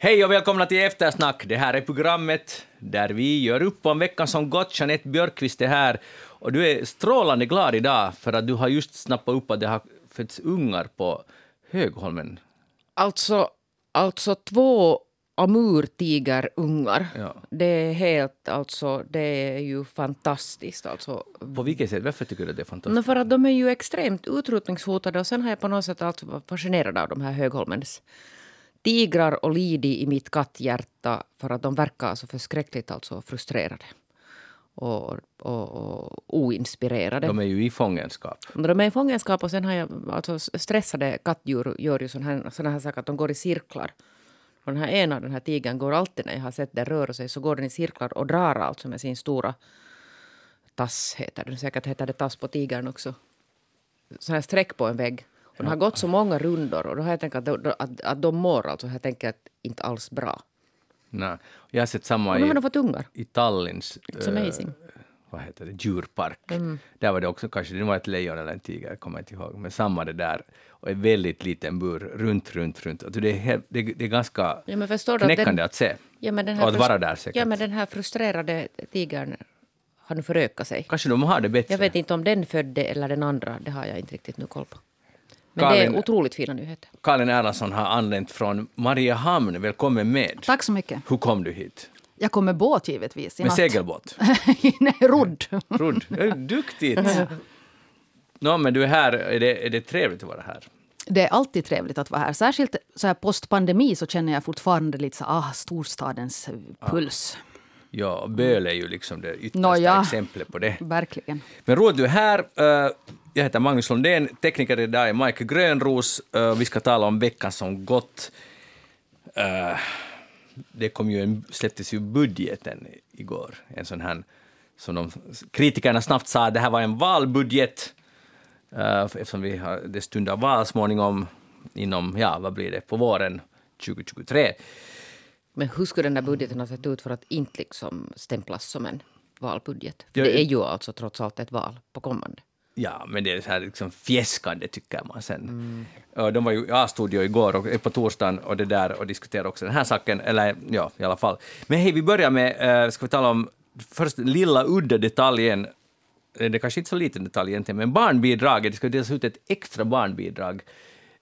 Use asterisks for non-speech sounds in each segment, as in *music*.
Hej och välkomna till Eftersnack. Det här är programmet där vi gör upp om veckan som gått. Jeanette Björkqvist är här och du är strålande glad idag för att du har just snappat upp att det har fötts ungar på Högholmen. Alltså, alltså två amurtigerungar. Ja. Det är helt, alltså, det är ju fantastiskt. Alltså. På vilket sätt? Varför tycker du att det är fantastiskt? No, för att de är ju extremt utrotningshotade och sen har jag på något sätt alltså varit fascinerad av de här Högholmens tigrar och lidig i mitt katthjärta för att de verkar så förskräckligt alltså frustrerade och, och, och oinspirerade. De är ju i fångenskap. De är i fångenskap och sen har jag, alltså stressade kattdjur gör ju sådana här, såna här saker att de går i cirklar. Och den här ena, den här tigern, går alltid när jag har sett den röra sig så går den i cirklar och drar alltså med sin stora tass, heter det. Säkert heter det tass på tigern också. Sån här streck på en vägg. Och den har gått så många rundor och då har jag tänkt att, att, att de mår alltså, jag tänker att inte alls bra. Nej. Jag har sett samma Och nu har de fått ungar. i Tallins It's amazing. vad heter det, djurpark. Där var det också kanske det var ett lejon eller en tiger, jag kommer inte ihåg, men samma det där. Och en väldigt liten bur runt, runt, runt. Alltså det, är helt, det, det är ganska Ja, knäckande den- att se. Ja, men den och att vara där säkert. Ja, men den här frustrerade tigern har nu förökat sig. Kanske de har det bättre. Jag vet inte om den födde eller den andra. Det har jag inte riktigt nu koll på. Men Karin- det är otroligt fina nyheter. Karin Erlandsson har anlänt från Mariehamn. Välkommen med. Tack så mycket. Hur kom du hit? Jag kom med båt givetvis. i Med natt. segelbåt? *laughs* Nej, rodd. *laughs* Rodd? Duktigt! Nå, men du är här. Är det, är det trevligt att vara här? Det är alltid trevligt att vara här. Särskilt så här postpandemi så känner jag fortfarande lite så ah, storstadens eh, puls. Ja, Böl är ju liksom det yttersta Nåja. exemplet på det. Verkligen. Men roligt du är här. Jag heter Magnus Lundén, tekniker idag är Mike Grönros. Eh, Vi ska tala om veckan som gått. Eh, Det kom ju en, släpptes ju budgeten igår, en sån här som de kritikerna snabbt sa, det här var en valbudget, eh, eftersom vi har, det stundar val småningom inom, ja vad blir det, på våren 2023. Men hur skulle den där budgeten ha sett ut för att inte liksom stämplas som en valbudget? För det är ju alltså trots allt ett val på kommande. Ja, men det är så här liksom fjäskande tycker man sen. Och De var ju i A-studio igår och är på torsdagen och det där och diskuterade också den här saken, eller ja, i alla fall. Men hej, vi börjar med, uh, ska vi tala om först lilla udda detaljen, Eh, det är kanske inte så liten detalj egentligen, men barnbidraget, det ska delas ut ett extra barnbidrag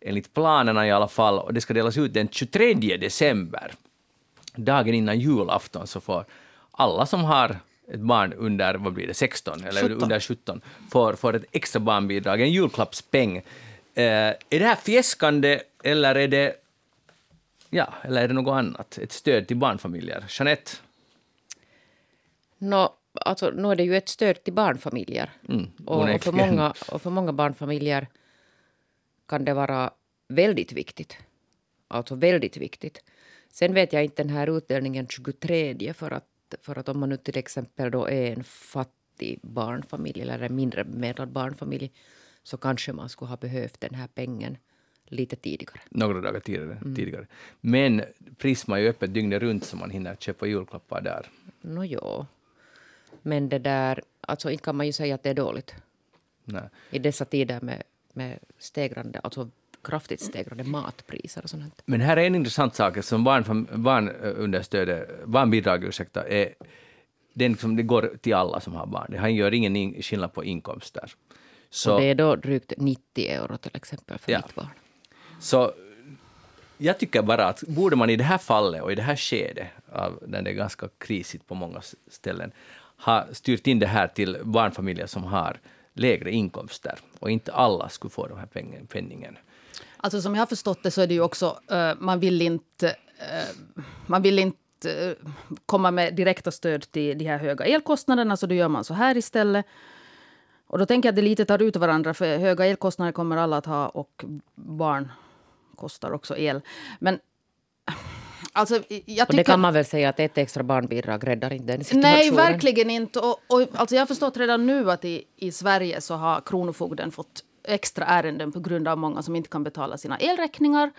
enligt planerna i alla fall, och det ska delas ut den 23 december. Dagen innan julafton så får alla som har ett barn under, vad blir det, 16 eller 17. under 17 får, får ett extra barnbidrag, en julklappspeng. Eh, är det här fjäskande eller är det, ja, eller är det något annat? Ett stöd till barnfamiljer? Jeanette? Nå, alltså, nu är det ju ett stöd till barnfamiljer. Mm, och, och, för många, och för många barnfamiljer kan det vara väldigt viktigt. Alltså väldigt viktigt. Sen vet jag inte den här utdelningen 23 för att, för att om man nu till exempel då är en fattig barnfamilj eller en mindre bemedlad barnfamilj så kanske man skulle ha behövt den här pengen lite tidigare. några dagar tidigare. tidigare. Men Prisma är ju öppet dygnet runt så man hinner köpa julklappar där. Nå jo. Men det där, alltså inte kan man ju säga att det är dåligt. Nej. i dessa tider med, med stegrande, alltså kraftigt stegrande matpriser och sånt. Men här är en intressant sak, som barnunderstödet, barnbidrag ursäkta, är, den liksom, det går till alla som har barn. Det gör ingen in, skillnad på inkomster. Så, Och det är då drygt 90 euro till exempel för Ja. mitt barn. så jag tycker bara att borde man i det här fallet och i det här skedet, när det är ganska krisigt på många ställen, ha styrt in det här till barnfamiljer som har lägre inkomster och inte alla skulle få den här penningen. Alltså som jag har förstått det så är det ju också, eh, man vill inte, eh, man vill inte eh, komma med direkta stöd till de här höga elkostnaderna, så då gör man så här istället. Och då tänker jag att det lite tar ut varandra, för höga elkostnader kommer alla att ha och barn kostar också el. Men alltså, jag Och tycker... det kan man väl säga att ett extra barnbidrag räddar inte den situationen. Nej, verkligen inte. Och, och, alltså jag har förstått redan nu att i, i Sverige så har Kronofogden fått extra ärenden på grund av många som inte kan betala sina elräkningar.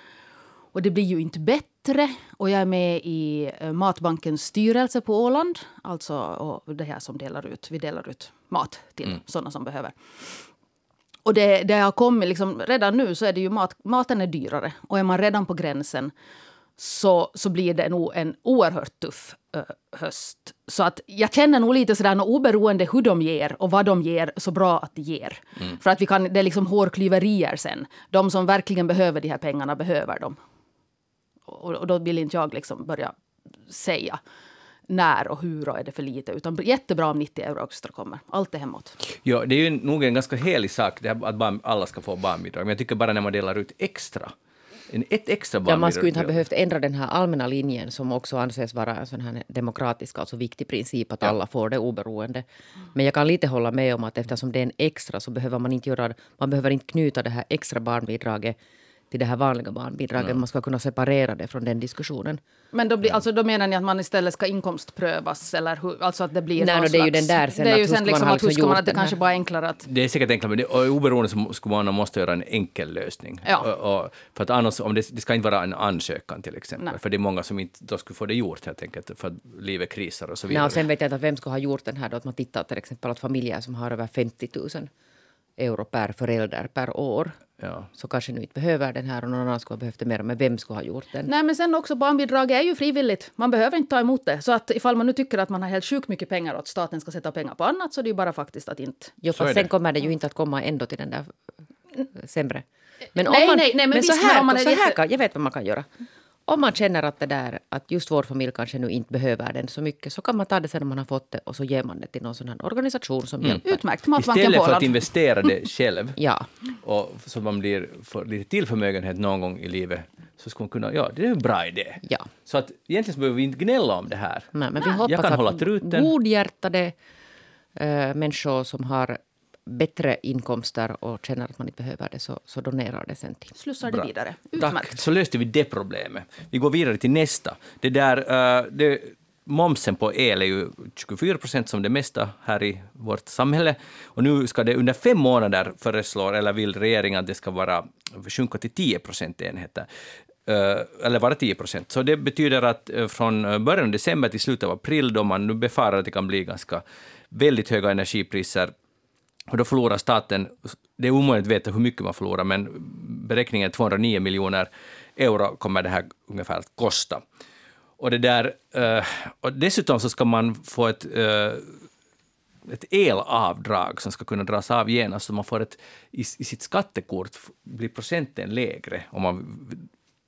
Och det blir ju inte bättre. Och jag är med i eh, Matbankens styrelse på Åland. Alltså och det här som delar ut. Vi delar ut mat till sådana som behöver. Och det, det har kommit liksom, redan nu så är det ju mat, maten är dyrare. Och är man redan på gränsen så, så blir det nog en oerhört tuff uh, höst. Så att jag känner nog lite sådär, oberoende hur de ger och vad de ger, så bra att de ger. Mm. För att vi kan, det är liksom hårklyverier sen. De som verkligen behöver de här pengarna behöver dem. Och, och då vill inte jag liksom börja säga när och hur och är det för lite. Utan jättebra om 90 euro extra kommer. Allt är hemåt. Ja, det är ju nog en ganska helig sak det att barn, alla ska få barnbidrag. Men jag tycker bara när man delar ut extra en, ett extra. Ja, man skulle inte ha behövt ändra den här allmänna linjen som också anses vara en sån här demokratisk, alltså viktig princip att ja. alla får det oberoende. Men jag kan lite hålla med om att eftersom det är en extra så behöver man inte göra, man behöver inte knyta det här extra barnbidraget till det här vanliga barnbidraget. Mm. Man ska kunna separera det från den diskussionen. Men då, blir, alltså, då menar ni att man istället ska inkomstprövas? Eller hur, alltså att det blir Nej, no, det är ju den där sen. Det är ju sen liksom att, liksom man att det kanske bara är enklare att... Det är säkert enklare, men det, och oberoende så skulle man måste göra en enkel lösning. Ja. Och, och, för att annars, om det, det ska inte vara en ansökan till exempel. Nej. För det är många som inte då skulle få det gjort helt enkelt, för att livet krisar och så vidare. Nej, och sen vet jag inte vem skulle ha gjort den här då, att man tittar till exempel att familjer som har över 50 000 euro per förälder per år. Ja. Så kanske nu inte behöver den här och någon annan skulle ha behövt det mer. Men vem skulle ha gjort den? Nej men sen också barnbidraget är ju frivilligt. Man behöver inte ta emot det. Så att ifall man nu tycker att man har helt sjukt mycket pengar och att staten ska sätta pengar på annat så det är ju bara faktiskt att inte... Jo fast sen kommer det ju inte att komma ändå till den där sämre. Men nej, om man, nej, nej, men, men visst, så här, men man så här kan, jag vet vad man kan göra om man känner att det där, att just vår familj kanske nu inte behöver den så mycket, så kan man ta det sen när man har fått det och så ger man det till någon sån här organisation som mm. hjälper. Utmärkt. Matbanken Istället för att investera det *laughs* själv, ja. och så man blir för lite till förmögenhet någon gång i livet, så ska man kunna, ja, det är en bra idé. Ja. Så att egentligen så behöver vi inte gnälla om det här. Nej, men vi hoppas Jag kan att hålla truten. godhjärtade äh, människor som har bättre inkomster och känner att man inte behöver det, så, så donerar det sen till. Slussar det vidare. Utmärkt. Tack, så löste vi det problemet. Vi går vidare till nästa. Det där, uh, det, momsen på el är ju 24 procent som det mesta här i vårt samhälle. Och nu ska det under fem månader föreslår, eller vill regeringen att det ska vara sjunka till 10 procentenheter. Uh, eller vara 10 procent. Så det betyder att uh, från början av december till slutet av april, då man nu befarar att det kan bli ganska väldigt höga energipriser, och då förlorar staten, det är omöjligt att veta hur mycket man förlorar, men beräkningen är 209 miljoner euro kommer det här ungefär att kosta. Och, det där, eh, och dessutom så ska man få ett, eh, ett elavdrag som ska kunna dras av genast, så man får ett, i, i sitt skattekort blir procenten lägre om man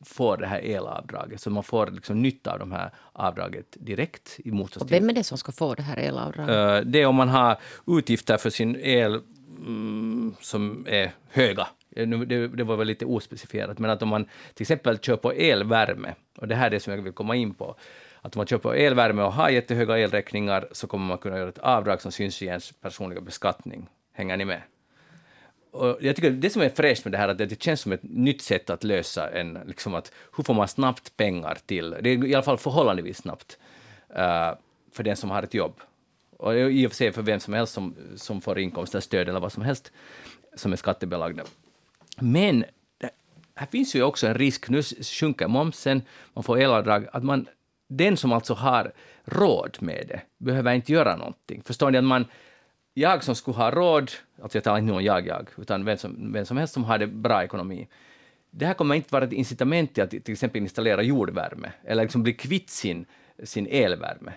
får det här elavdraget. Så man får liksom nytta av de här avdraget direkt. I och vem är det som ska få det här elavdraget? Uh, det är om man har utgifter för sin el mm, som är höga. Det, det, var väl lite ospecifierat, men att om man till exempel på elvärme, och det här är det som jag vill komma in på, att om man köper elvärme och har jättehöga elräkningar så kommer man kunna göra ett avdrag som syns i ens personliga beskattning. Hänger ni med? Och jag tycker det som är fräscht med det här, att det känns som ett nytt sätt att lösa en, liksom att hur får man snabbt pengar till, det är i alla fall förhållandevis snabbt, uh, för den som har ett jobb. Och i och för sig för vem som helst som, som får inkomsterstöd eller vad som helst som är skattebelagda. Men här finns ju också en risk, nu sjunker momsen, man får elavdrag, att man, den som alltså har råd med det behöver inte göra någonting. Förstår ni? att man jag som skulle ha råd, alltså jag talar inte om jag, jag, utan vem som, vem som helst som har det bra ekonomi, det här kommer inte vara ett incitament till att till exempel installera jordvärme eller liksom bli kvitt sin, sin elvärme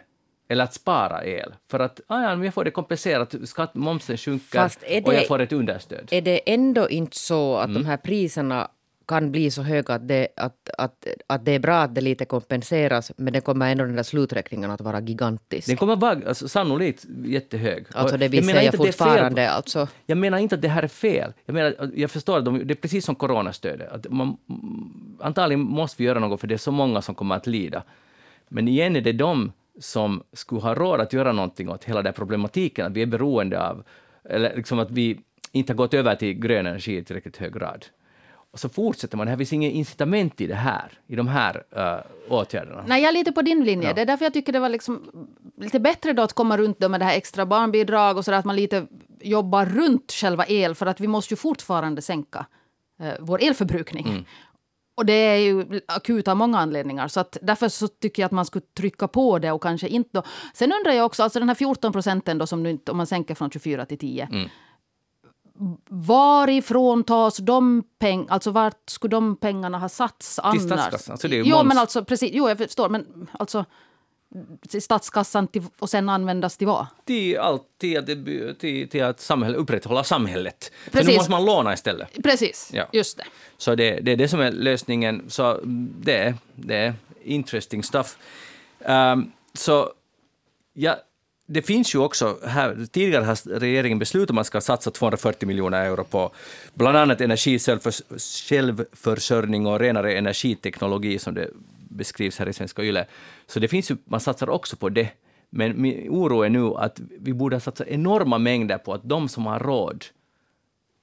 eller att spara el. För att ah ja, jag får det kompenserat, skatt, momsen sjunker det, och jag får ett understöd. Är det ändå inte så att mm. de här priserna kan bli så höga att det, att, att, att det är bra att det lite kompenseras men det kommer ändå den där sluträkningen att vara gigantisk. Den kommer vara alltså, sannolikt jättehög. Alltså det vill säga fortfarande alltså. Jag menar inte att det här är fel. Jag, menar, jag förstår att de, det är precis som coronastödet. Att man, antagligen måste vi göra något för det är så många som kommer att lida. Men igen är det de som skulle ha råd att göra någonting åt hela den problematiken, att vi är beroende av, eller liksom att vi inte har gått över till grön energi i tillräckligt hög grad. Och så fortsätter man. Det finns inget incitament i det här, i de här uh, åtgärderna. Nej, jag är lite på din linje. Ja. Det är därför jag tycker det var liksom lite bättre då att komma runt då med det här extra barnbidrag och så att man lite jobbar runt själva el, för att vi måste ju fortfarande sänka uh, vår elförbrukning. Mm. Och det är ju akut av många anledningar. Så att därför så tycker jag att man skulle trycka på det och kanske inte... Då. Sen undrar jag också, alltså den här 14 procenten då som nu om man sänker från 24 till 10. Mm varifrån tas de pengarna? Alltså vart skulle de pengarna ha satts annars? statskassan, så det är jo, men alltså precis. Jo, jag förstår. Men alltså till statskassan till, och sen användas till vad? till, allt, till, till, till att samhälle, upprätthålla samhället. Så nu Precis. måste man låna istället. Precis, Ja. just det. Så det, det är det som är lösningen. Så det, är- det är interesting stuff. Ehm, så ja, det finns ju också här, tidigare har regeringen beslutat att man ska satsa 240 miljoner euro på bland annat energisjälvförs- självförsörjning och renare energiteknologi som det beskrivs här i Svenska Yle. Så det finns ju, man satsar också på det. Men min oro är nu att vi borde satsa enorma mängder på att de som har råd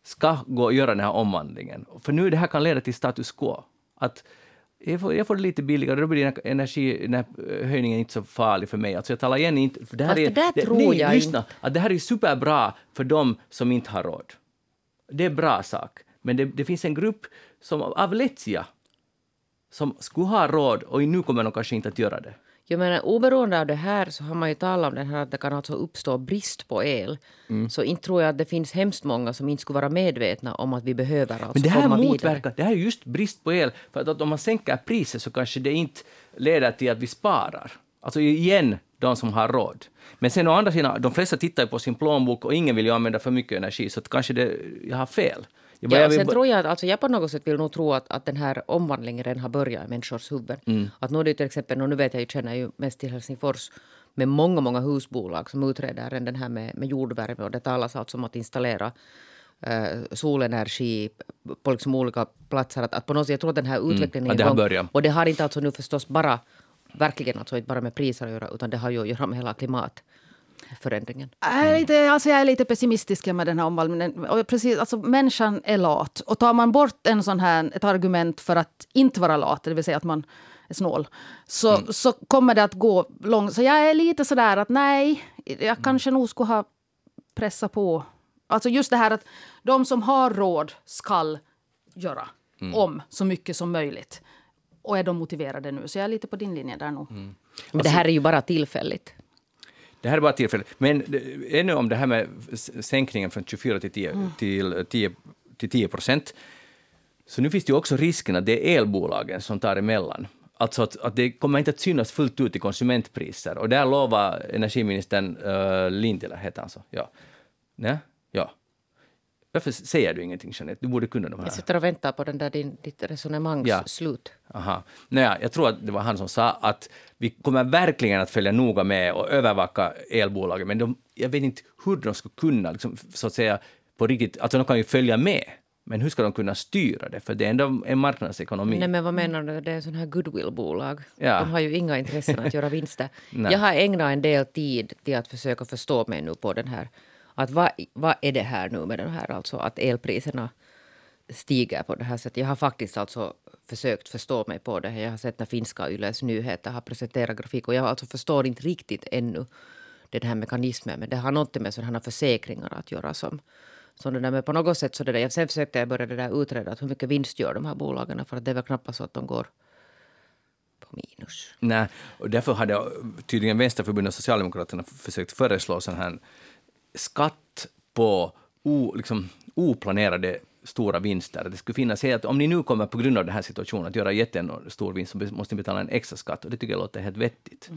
ska gå och göra den här omvandlingen. För nu det här kan leda till status quo. Att jag får, jag får det lite billigare, då blir här höjningen inte så farlig för mig. Alltså jag talar igen inte... För det här Fast är, det där tror nej, jag lyssna, att det här är superbra för de som inte har råd. Det är bra sak. Men det, det finns en grupp som av lättja som skulle ha råd och nu kommer de kanske inte att göra det. Jag menar, oberoende av det här så har man ju talat om den här att det kan alltså uppstå brist på el. Mm. Så inte tror jag att det finns hemskt många som inte skulle vara medvetna om att vi behöver alltså Men det här komma vidare. motverkar, det här är just brist på el, för att, att om man sänker priset så kanske det inte leder till att vi sparar. Alltså igen, de som har råd. Men sen å andra sidan, de flesta tittar ju på sin plånbok och ingen vill ju använda för mycket energi, så kanske det, jag har fel. Jag bara- Ja, jag sen bara- tror jag att alltså jag på något sätt vill nog tro att, att den här omvandlingen redan har börjat i människors huvuden. Mm. Att nu är det till exempel, och nu vet jag ju, känner ju mest till Helsingfors, med många, många husbolag som utreder den här med, med jordvärme och det talas alltså om att installera eh, solenergi på liksom olika platser. Att, att på något sätt, jag tror att den här utvecklingen att är det har igång. Och det har inte alltså nu förstås bara, verkligen alltså inte bara med priser att göra, utan det har ju att göra med hela klimatförändringen. Jag är, lite, alltså jag är lite pessimistisk med den här omvandlingen. Och precis, alltså människan är lat. Och tar man bort en sån här, ett argument för att inte vara lat, det vill säga att man är snål, så, så kommer det att gå långt. Så jag är lite sådär att nej, jag kanske nog skulle ha pressat på. Alltså just det här att de som har råd skall göra om så mycket som möjligt. Och är de motiverade nu? Så jag är lite på din linje där nog. Men Alltså- det här är ju bara tillfälligt. Det här är bara tillfället. Men ännu om det här med sänkningen från 24 till 10, Mm. till 10, till 10 procent. Så nu finns det ju också risken att det är elbolagen som tar emellan. Alltså att, att det kommer inte att synas fullt ut i konsumentpriser. Och där lovar energiministern uh, Lintilä, heter han så? Ja. Nej? Ja. Varför säger du ingenting, Jeanette? Du borde kunna de här. Jag sitter och väntar på den där din, ditt resonemangs Ja. slut. Aha. Naja, jag tror att det var han som sa att vi kommer verkligen att följa noga med och övervaka elbolagen, men de, jag vet inte hur de ska kunna, liksom, så att säga, på riktigt, alltså de kan ju följa med, men hur ska de kunna styra det? För det är ändå en marknadsekonomi. Nej, men vad menar du? Det är sån här goodwill-bolag. Ja. De har ju inga intressen att göra vinster. *laughs* Jag har ägnat en del tid till att försöka förstå mig nu på den här. Att vad, vad är det här nu med den här, alltså att elpriserna stiger på det här sättet. Jag har faktiskt alltså försökt förstå mig på det. Jag har sett när finska Yles nyheter har presenterat grafik och jag alltså förstår inte riktigt ännu den här mekanismen. Men det har något med sådana här försäkringar att göra som, så det där. Men på något sätt så det där. Sen försökte jag börja det där utreda hur mycket vinst gör de här bolagen för att det är väl knappast så att de går på minus. Nej, och därför hade tydligen Vänsterförbundet och Socialdemokraterna försökt föreslå sån här skatt på o, liksom, oplanerade stora vinster. Det skulle finnas att om ni nu kommer på grund av den här situationen att göra jättestor vinst så måste ni betala en extra skatt och det tycker jag låter helt vettigt.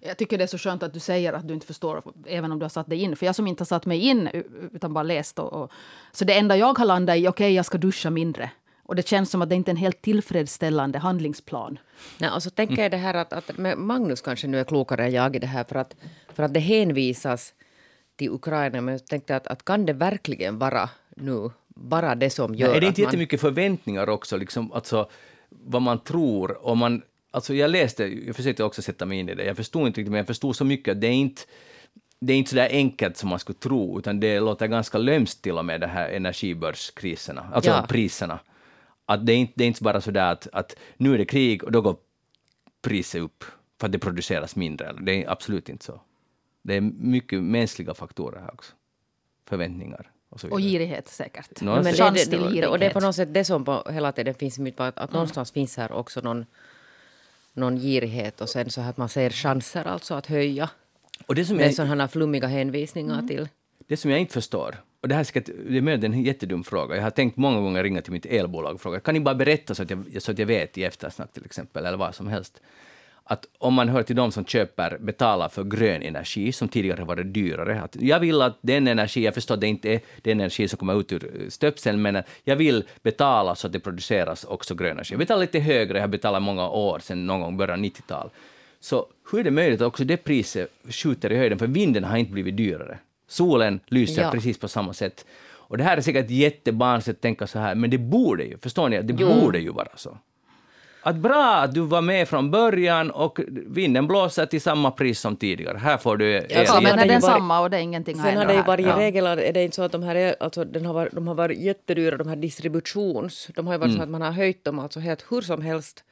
Jag tycker det är så skönt att du säger att du inte förstår, även om du har satt dig in. För jag som inte har satt mig in, utan bara läst. Och, och, så det enda jag har landat i, okej, okay, jag ska duscha mindre. Och det känns som att det inte är en helt tillfredsställande handlingsplan. Nej, och så tänker jag det här att, att Magnus kanske nu är klokare än jag i det här för att, för att det hänvisas till Ukraina. Men jag tänkte att, att kan det verkligen vara nu bara det som gör Nej, är det inte man... jättemycket förväntningar också, liksom, alltså, vad man tror? Och man, alltså, jag läste, jag försökte också sätta mig in i det, jag förstod inte riktigt, men jag förstod så mycket att det är inte det är inte så där enkelt som man skulle tro, utan det låter ganska lömskt till och med, de här energibörskriserna, alltså Ja. priserna. Att det, är inte, det är inte bara så där att, att nu är det krig och då går priset upp för att det produceras mindre. Det är absolut inte så. Det är mycket mänskliga faktorer här också. Förväntningar och. Och girighet säkert. Ja, men det, Chans det, till girighet. och det är på något sätt det som på hela tiden finns i mitt att, att någonstans finns här också någon, någon girighet och sen så att man ser chanser alltså att höja Och det som med jag, sådana här flummiga hänvisningar till. Det som jag inte förstår, och det här är säkert, det är möjligt en jättedum fråga. Jag har tänkt många gånger ringa till mitt elbolag och fråga, kan ni bara berätta så att jag, så att jag vet i eftersnack till exempel, eller vad som helst. Att om man hör till de som köper, betalar för grön energi, som tidigare varit dyrare, att jag vill att den energi, jag förstår att det inte är den energi som kommer ut ur stöpseln, men jag vill betala så att det produceras också grön energi. Jag betalar lite högre, jag har betalat många år sedan någon gång början 90-tal. Så hur är det möjligt att också det priset skjuter i höjden, för vinden har inte blivit dyrare. Solen lyser Ja. precis på samma sätt. Och det här är säkert jättebarnsligt att tänka så här, men det borde ju, förstår ni, det Jo. borde ju vara så. Att bra att du var med från början och vinden blåser till samma pris som tidigare. Här får du el. Ja, men är den samma och det är ingenting Sen har det ju varit Ja. regel, är det inte så att de här är, alltså, den har varit, de har varit jättedyra, de här distributions... De har ju varit Mm. så att man har höjt dem alltså helt hur som helst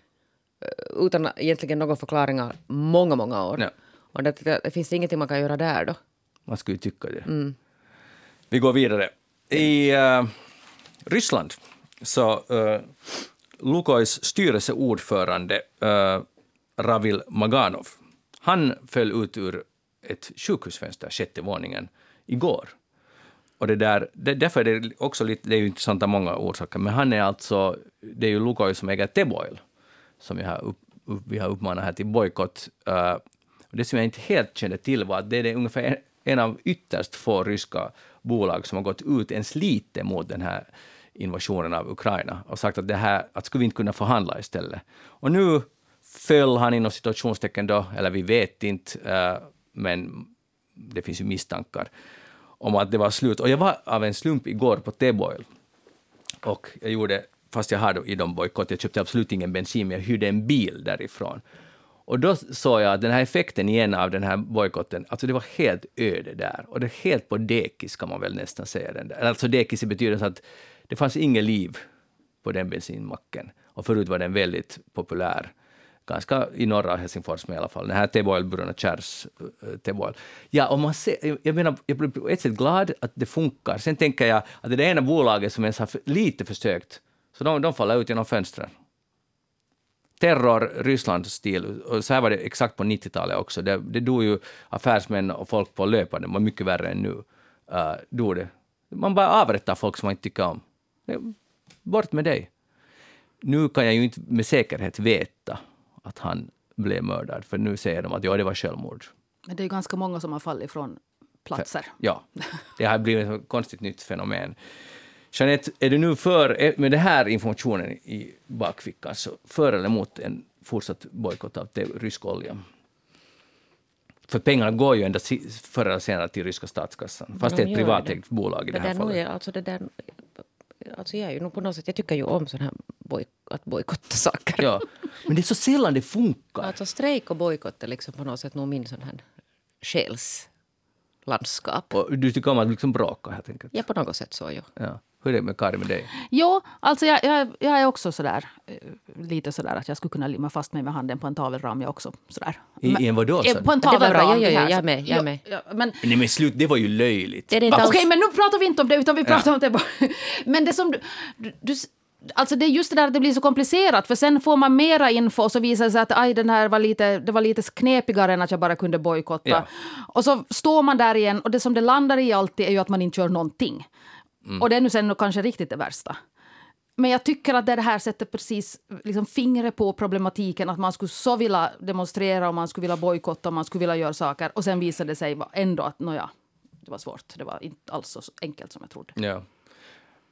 eh, utan egentligen några förklaringar många, många år. Ja. Och det, det, det finns ingenting man kan göra där då. Man skulle ju tycka det. Vi går vidare. I eh, Ryssland så uh, Lukois styrelseordförande äh, Ravil Maganov, han föll ut ur ett sjukhusfönster, sjätte våningen, igår. Och det där, det, därför är det också lite, det är ju intressant av många orsaker, men han är alltså, det är ju Lukoil som äger Teboil, som vi har, upp, upp, vi har uppmanat här till bojkott. Uh, det som jag inte helt kände till var att det är det ungefär en, en av ytterst få ryska bolag som har gått ut ens lite mot den här invasionen av Ukraina och sagt att det här, att skulle vi inte kunna förhandla istället? Och nu föll han inom situationstecken då, eller vi vet inte, eh, men det finns ju misstankar om att det var slut. Och jag var av en slump igår på T-Boil och jag gjorde, fast jag hade i dem bojkott, jag köpte absolut ingen bensin, men jag hyrde en bil därifrån. Och då såg jag att den här effekten igen av den här bojkotten, alltså det var helt öde där. Och det är helt på dekis kan man väl nästan säga. Den där. Alltså dekis i betydelsen att det fanns inget liv på den bensinmacken. Och förut var den väldigt populär. Ganska i norra Helsingfors med i alla fall. Den här Teboil, Bruna Kärs Teboil. Ja, och man ser, jag- menar, jag blir på ett sätt glad att det funkar. Sen tänker jag att det är det ena bolaget som ens har lite försökt, så de, de faller ut genom fönstren terror, Ryssland-stil. Och så här var det exakt på 90-talet också. Det, det dog ju affärsmän och folk på löpande, det var mycket värre än nu. Uh, dog det. Man bara avrättar folk som man inte tycker om. Det- Bort med dig. Nu kan jag ju inte med säkerhet veta att han blev mördad, för nu säger de att ja, det var självmord. Men det är ju ganska många som har fallit från platser. Ja, det har blivit ett konstigt nytt fenomen. Jeanette, är du nu för, eh, med den här informationen i bakfickan, så för eller emot en fortsatt bojkott av rysk olja? För pengarna går ju ändå si- förr eller senare till ryska statskassan, fast det är ett privatägt bolag i det här fallet. är, alltså det där, alltså jag är ju nog på något sätt, jag tycker ju om sån här boj, att bojkotta saker. Ja, *laughs* men det är så sällan det funkar. Alltså strejk och bojkott är liksom på något sätt nog min sån här själslandskap. Och du tycker om att liksom bråka helt enkelt. Ja, på något sätt så, ja. Ja. Hur är det med Kari med dig? Jo, alltså jag, jag, jag är också sådär, eh, lite sådär att jag skulle kunna limma fast mig med handen på en tavelram jag också. Sådär. I- i en vadå, Eh, du? På en det var bra. tavelram. Ja, ja, det ja, här. jag är med, jag är Jo, med. ja, men Nej men slut, det var ju löjligt. Okej, men nu pratar vi inte om det, utan vi pratar Ja. om det bara. *laughs* Men det som du, du, du... Alltså det är just det där att det blir så komplicerat, för sen får man mera info och så visar det sig att aj, den här var lite, det var lite knepigare än att jag bara kunde bojkotta. Ja. Och så står man där igen och det som det landar i alltid är ju att man inte gör någonting. Och det är nu sen kanske riktigt det värsta. Men jag tycker att det här sätter precis liksom fingret på problematiken att man skulle så vilja demonstrera och man skulle vilja bojkotta och man skulle vilja göra saker och sen visade det sig ändå att nåja, det var svårt. Det var inte alls så enkelt som jag trodde. Ja.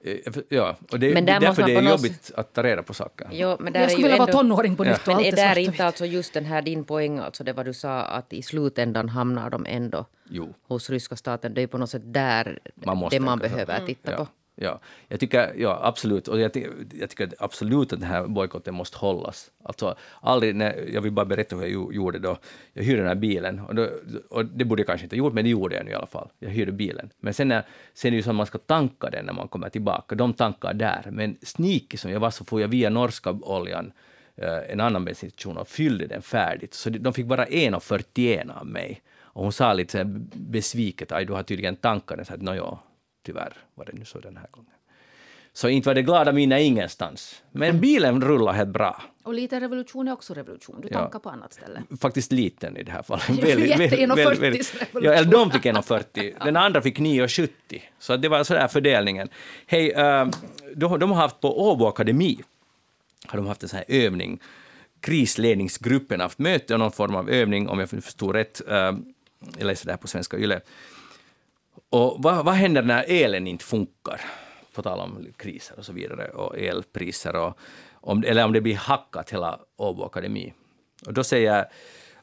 Eh, Ja, och det, Men det där är därför det är jobbigt att ta reda på saker. Jo, men där Jag är skulle vilja vara ändå- tonåring på nytt och Men är är där inte alltså just den här din poäng, alltså det vad du sa att i slutändan hamnar de ändå Jo. hos ryska staten. Det är på något sätt där Man det man behöver titta Ja, på. ja. Jag tycker, ja absolut, och jag, jag tycker att absolut att den här bojkotten måste hållas. Alltså, aldrig, när, jag vill bara berätta hur jag gjorde då. Jag hyrde den här bilen, och, då, och det borde jag kanske inte ha gjort, men det gjorde jag nu i alla fall. Jag hyrde bilen. Men sen, när, sen är det ju så att man ska tanka den när man kommer tillbaka. De tankar där. Men sneaky som jag var så får jag via norska oljan eh, en annan bensinstation och fyllde den färdigt. Så de- fick bara 1,41 av mig. Och hon sa lite besviket, att du har tydligen tankat den. Så att, ja, tyvärr var det nu så den här gången. Så inte var det glada mina ingenstans. Men bilen rullar helt bra. Och lite revolution är också revolution. Du Ja. tankar på annat ställe. Faktiskt liten i det här fallet. jätte- 1,40 revolution. Ja, eller de fick 1,40. *laughs* Den andra fick 9,70. Så det var sådär fördelningen. Hej, eh, de, de har haft på Åbo Akademi har de haft en sån här övning. Krisledningsgruppen har haft möte och någon form av övning, om jag förstod rätt. Jag läste det här på Svenska Yle. Och vad, vad händer när elen inte funkar? På tal om kriser och så vidare, och elpriser, och om, eller om det blir hackat hela Åbo Akademi. Och då säger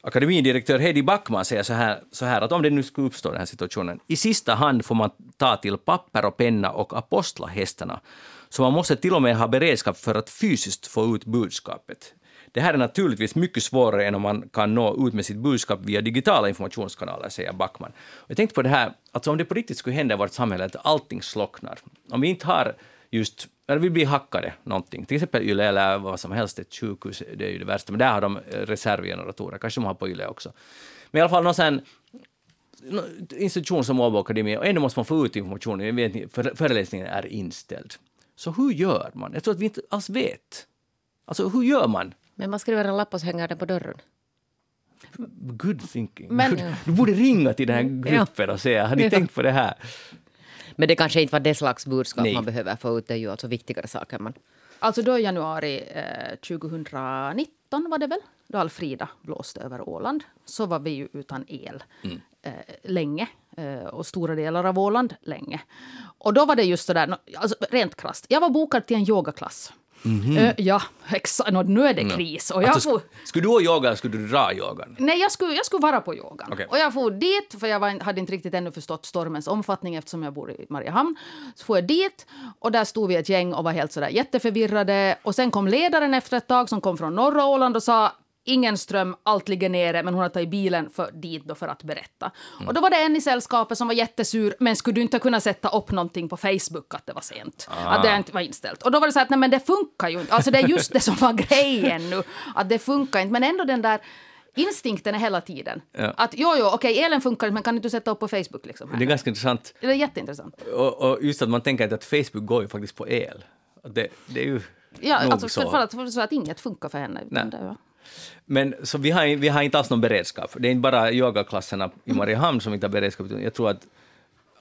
akademidirektör Heidi Backman säger så här, så här att om det nu skulle uppstå den här situationen, i sista hand får man ta till papper och penna och apostla hästarna. Så man måste till och med ha beredskap för att fysiskt få ut budskapet. Det här är naturligtvis mycket svårare än om man kan nå ut med sitt budskap via digitala informationskanaler, säger Backman. Jag tänkte på det här, alltså om det på riktigt skulle hända i vårt samhälle att allting slocknar, om vi inte har just, eller vi blir hackade någonting, till exempel Yle eller vad som helst, ett sjukhus, det är ju det värsta, men där har de reservgeneratorer, kanske de har på Yle också. Men i alla fall någon sån institution som Åbo Akademi, och ändå måste man få ut informationen, vet föreläsningen är inställd. Så hur gör man? Jag tror att vi inte alls vet. Alltså hur gör man? Men man skriver en lapp och så hänger den på dörren. Good thinking. Men- Good. Du borde ringa till den här gruppen och säga, har ni Ja. tänkt på det här? Men det kanske inte var det slags budskap Nej. man behöver få ut. Det är ju alltså viktigare saker. Man, Alltså då i januari eh, 2019 var det väl, då Alfrida blåste över Åland, så var vi ju utan el eh, länge. Eh, och stora delar av Åland länge. Och då var det just sådär, nå- alltså rent krasst. Jag var bokad till en yogaklass. Eh, ja, exakt. Nu är det kris. Och jag Alltså, sk- skulle du gå yoga skulle du dra yogan? Nej, jag skulle, jag skulle vara på yogan. Okej. Och jag for dit, för jag var, hade inte riktigt ännu förstått stormens omfattning eftersom jag bor i Mariehamn. Så får jag dit och där stod vi ett gäng och var helt sådär jätteförvirrade. Och sen kom ledaren efter ett tag som kom från norra Åland och sa ingen ström, allt ligger nere, men hon har tagit bilen för, dit då för att berätta. Och då var det en i sällskapet som var jättesur, men skulle du inte kunna sätta upp någonting på Facebook att det var sent? Att det inte var inställt. Och då var det så att nej men det funkar ju inte. Alltså det är just det som var *laughs* grejen nu, att det funkar inte. Men ändå den där instinkten är hela tiden. Ja. Att jo, jo, okej, elen funkar inte, men kan du sätta upp på Facebook liksom? Det är ganska intressant. Det är jätteintressant. Och, och just att man tänker inte att Facebook går ju faktiskt på el. Det, det är ju Ja, alltså så. för, för, att, för så att inget funkar för henne. Nej. Det, ja. Men så vi har, vi har inte alls någon beredskap. Det är inte bara yogaklasserna i Mariehamn som inte har beredskap, jag tror att,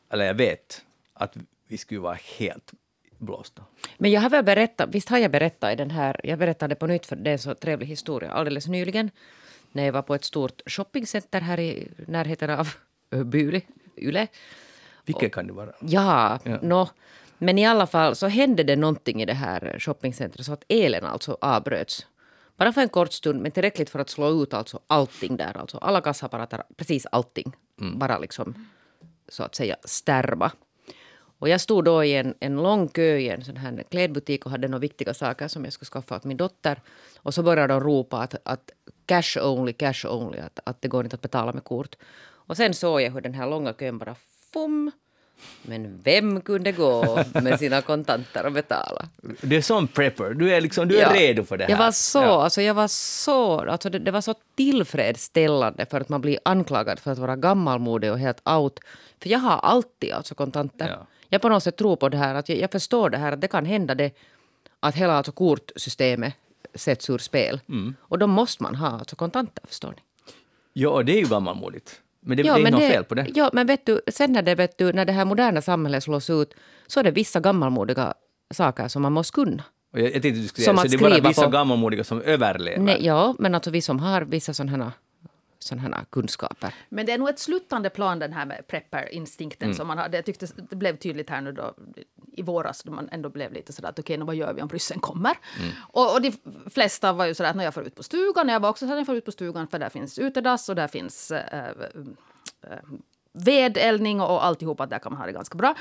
eller jag vet, att vi skulle vara helt blåsta. Men jag har väl berättat, visst har jag berättat i den här, jag berättade på nytt för det är en så trevlig historia alldeles nyligen. När jag var på ett stort shoppingcenter här i närheten av Buri, Yle. Vilket kan det vara? Ja, Ja. nå. Men i alla fall så hände det någonting i det här shoppingcentret så att elen alltså avbröts. Bara för en kort stund, men tillräckligt för att slå ut alltså allting där. Alltså alla kassaapparater, precis allting. Bara liksom så att säga stärva. Och jag stod då i en, en lång kö i en sån här klädbutik och hade några viktiga saker som jag skulle skaffa åt min dotter. Och så började de ropa att, att cash only, cash only, att, att det går inte att betala med kort. Och sen såg jag hur den här långa kön bara fum. Men vem kunde gå med sina kontanter och betala? Det är som prepper, du är, liksom, du är Ja. redo för det här. Jag var så, Ja. alltså jag var så, alltså det, det var så tillfredsställande för att man blir anklagad för att vara gammalmodig och helt out. För jag har alltid alltså kontanter. Ja. Jag på något sätt tror på det här, att jag, jag förstår det här att det kan hända det att hela alltså kortsystemet sätts ur spel. Mm. Och då måste man ha alltså kontanter, förstår ni. Ja, det är ju gammalmodigt. Men det, Ja, det är men något fel på det. Ja, men vet du, sen när det, vet du, när det här moderna samhället slås ut så är det vissa gammalmodiga saker som man måste kunna. Och jag, jag tänkte du skulle Som säga, så att det är bara vissa på- gammalmodiga som överlever. Nej, ja, men alltså vi som har vissa sådana här kunskaper. Men det är nog ett sluttande plan den här med prepper-instinkten Mm. som man hade. Jag tyckte det blev tydligt här nu då i våras då man ändå blev lite sådär att okej, nu vad gör vi om ryssen kommer? Mm. Och, och de flesta var ju sådär att när jag får ut på stugan, jag var också sådär, jag får ut på stugan för där finns utedass och där finns äh, äh, vedeldning och, och alltihop, att där kan man ha det ganska bra.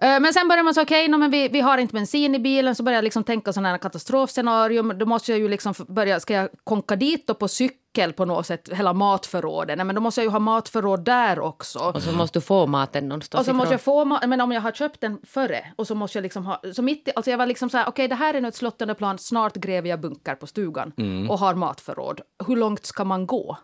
Men sen börjar man säga okej, okay, men vi, vi har inte bensin i bilen, så börjar jag liksom tänka sådana här katastrofscenarium. Då måste jag ju liksom börja, ska jag konka dit då på cykel på något sätt, hela matförrådet? Nej, men då måste jag ju ha matförråd där också. Och så måste du få maten någonstans Och så måste ifrån. jag få ma- men om jag har köpt den före och så måste jag liksom ha, så mitt i, alltså jag var liksom så här, okej det här är nu ett slottande plan, snart gräver jag bunker på stugan och har matförråd. Hur långt ska man gå?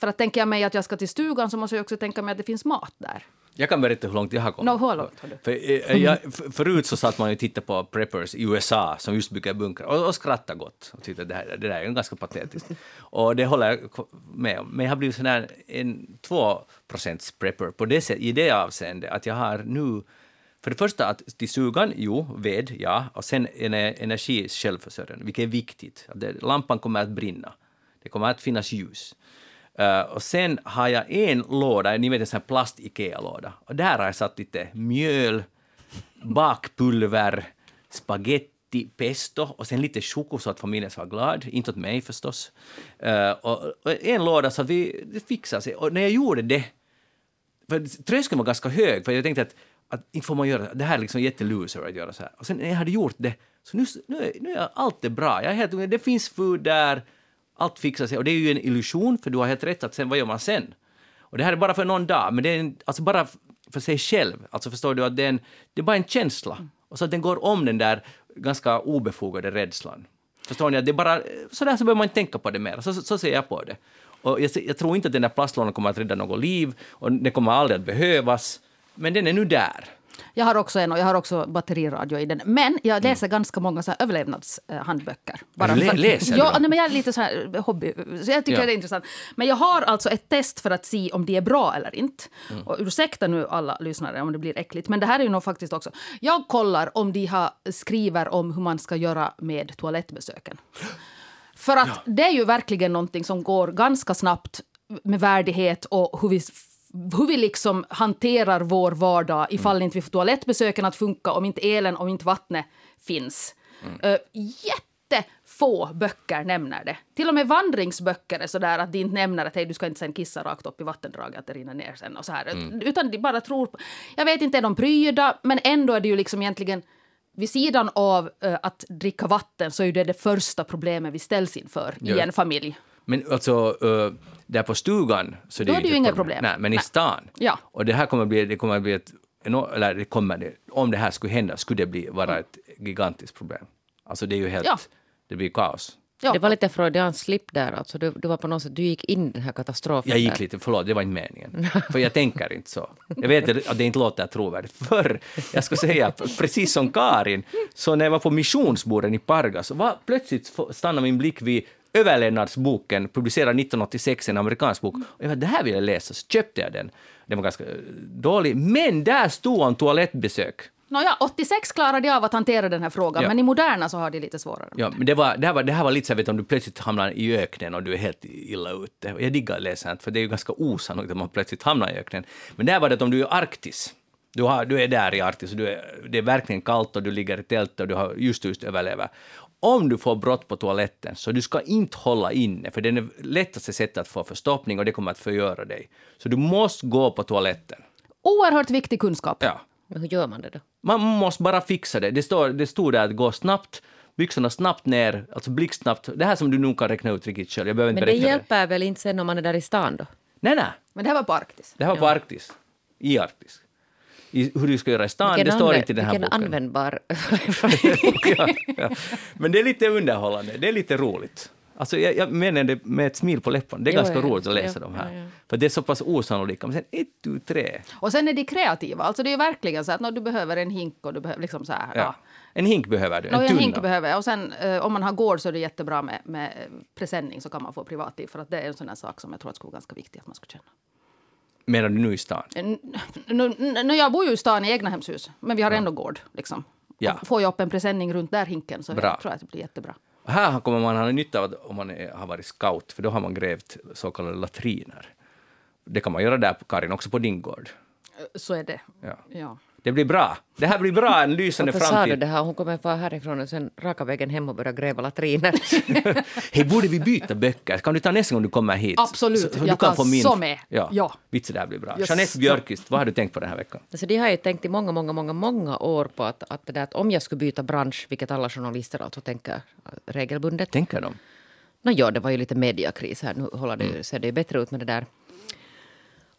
För att tänker jag mig att jag ska till stugan så måste jag också tänka mig att det finns mat där. Jag kan berätta hur långt jag har kommit. No, hur långt har du? För, eh, jag, f- förut så satt man och tittade på preppers i USA som just bygger bunkrar och, och skrattade gott och tyckte det, här, det där är ganska patetiskt. Och det håller jag med om. Men jag har blivit sån här en 2 procents prepper på det, i det avseendet att jag har nu för det första att till sugan, jo, ved, ja, och sen en energi självförsörjande, vilket är viktigt. Lampan kommer att brinna. Det kommer att finnas ljus. Uh, och sen har jag en låda, ni vet en sån här plast-Ikea-låda, och där har jag satt lite mjöl, bakpulver, spaghetti, pesto och sen lite choko så att familjen ska vara glad, inte åt mig förstås. Uh, och, och en låda så att vi, det fixar sig. Och när jag gjorde det, för tröskeln var ganska hög, för jag tänkte att, att inte får man göra det här är liksom jätteloser att göra så här. Och sen när jag hade gjort det, så nu, nu, är, nu är allt det bra. Jag är helt, det finns food där, allt fixar sig. Och det är ju en illusion, för du har helt rätt att sen, vad gör man sen? Och det här är bara för någon dag, men det är en, alltså bara för sig själv. Alltså förstår du att det är, en, det är bara en känsla. Mm. Och så att den går om den där ganska obefogade rädslan. Förstår ni? Att det är bara, eh, så där så behöver man inte tänka på det mer. Så, så, så ser jag på det. Och jag, jag tror inte att den där plastlådan kommer att rädda något liv och den kommer aldrig att behövas. Men den är nu där. Jag har också en och jag har också batteriradio i den. Men jag läser ganska många så överlevnadshandböcker. Ja, du lä- läser du ja, dem? nej, men Jag är lite så här hobby, så jag tycker Ja. det är intressant. Men jag har alltså ett test för att se om det är bra eller inte. Mm. Och ursäkta nu alla lyssnare om det blir äckligt, men det här är ju nog faktiskt också... Jag kollar om de har, skriver om hur man ska göra med toalettbesöken. För att det är ju verkligen någonting som går ganska snabbt med värdighet och hur vi, hur vi liksom hanterar vår vardag ifall inte vi får toalettbesöken att funka, om inte elen, om inte vattnet finns. Uh, jättefå böcker nämner det. Till och med vandringsböcker är sådär att de inte nämner att hej, du ska inte sen kissa rakt upp i vattendraget, att det rinner ner sen och så här. Utan de bara tror på... Jag vet inte, är de pryda, men ändå är det ju liksom egentligen vid sidan av eh, att dricka vatten så är det det första problemet vi ställs inför i Ja. en familj. Men alltså, uh, där på stugan så Då är det inte ju inga problem. Nej, men i Nej. stan. Ja. Och det här kommer att bli, det kommer att bli ett, eller det kommer, det- om det här skulle hända skulle det bli, vara ett gigantiskt problem. Alltså det är ju helt, Ja. det blir kaos. Ja. Det var lite freudiansk slip där. Alltså, du, du var på något sätt, du gick in i den här katastrofen. Jag gick där. lite, förlåt, det var inte meningen. *laughs* För jag tänker inte så. Jag vet att det inte låter trovärdigt. För jag ska säga, precis som Karin, så när jag var på missionsborden i Parga så var plötsligt stannade min blick vid Överlevnadsboken, publicerad 1986, en amerikansk bok. Och jag var, det här vill jag läsa, så köpte jag den. Den var ganska eh, dålig, men där stod om toalettbesök. Nåja, 86 klarade jag av att hantera den här frågan, Ja. men i moderna så har de lite svårare. Ja, men det, var, det, här var, det här var lite så vet om du plötsligt hamnar i öknen och du är helt illa ute. Jag diggar läsandet, för det är ju ganska osannolikt att man plötsligt hamnar i öknen. Men där var det att om du är i Arktis, du, har, du är där i Arktis och du är, det är verkligen kallt och du ligger i tält och du har just just överlever. Om du får brott på toaletten så du ska inte hålla inne, för det är det lättaste sättet att få förstoppning och det kommer att förgöra dig. Så du måste gå på toaletten. Oerhört viktig kunskap. Ja. Men hur gör man det då? Man måste bara fixa det. Det, står, det stod där att gå snabbt, byxorna snabbt ner, alltså blixtsnabbt. Det här som du nog kan räkna ut riktigt själv. Jag behöver inte Men det hjälper väl inte sen om man är där i stan då? Nej, nej. Men det här var på Arktis. Det här var på Arktis. I Arktis. I, hur du ska göra i stan, det står inte i den här vilken boken. användbar... *laughs* ja, ja. Men det är lite underhållande, det är lite roligt. Alltså jag, jag menar det med ett smil på läpparna. Det är Jo, ganska ja, roligt att läsa ja, de här. ja, ja. För det är så pass osannolika. Men sen ett, tu, tre. Och sen är de kreativa. Alltså det är ju verkligen så att när du behöver en hink och du behöver liksom så här. Ja. Ja. En hink behöver du, en Nå, en tunna. hink behöver. Och sen eh, om man har gård så är det jättebra med, med eh, presenning så kan man få privatliv. För att det är en sån här sak som jag tror att skulle vara ganska viktigt att man skulle känna. Menar du nu i stan? N- Nu, nu, jag bor ju i stan i egna hemshus, men vi har ändå gård. Liksom. Ja. Får jag upp en presenning runt där hinken så Bra. jag tror jag att det blir jättebra. Här kommer man ha nytta av att- om man är, har varit scout, för då har man grävt så kallade latriner. Det kan man göra där, Karin, också på din gård. Eh, Så är det. Ja. Ja. Det blir bra. Det här blir bra, en lysande Varför sa du framtid. det här? Hon kommer fara härifrån och sen raka vägen hem och börja gräva latriner. *laughs* Hej, borde vi byta böcker? Kan du ta nästa gång du kommer hit? Absolut. Så, så Jag du kan tar få min... så med. Ja. Ja. Vitsen, det här blir bra. Yes. Jeanette Björkqvist, vad har du tänkt på den här veckan? Alltså det har jag tänkt i många, många, många, många år på att, att, det där, att om jag skulle byta bransch, vilket alla journalister alltså tänker regelbundet. Tänker de? Nå, ja, det var ju lite mediakris här. Nu håller det, ju- ser det ju bättre ut med det där.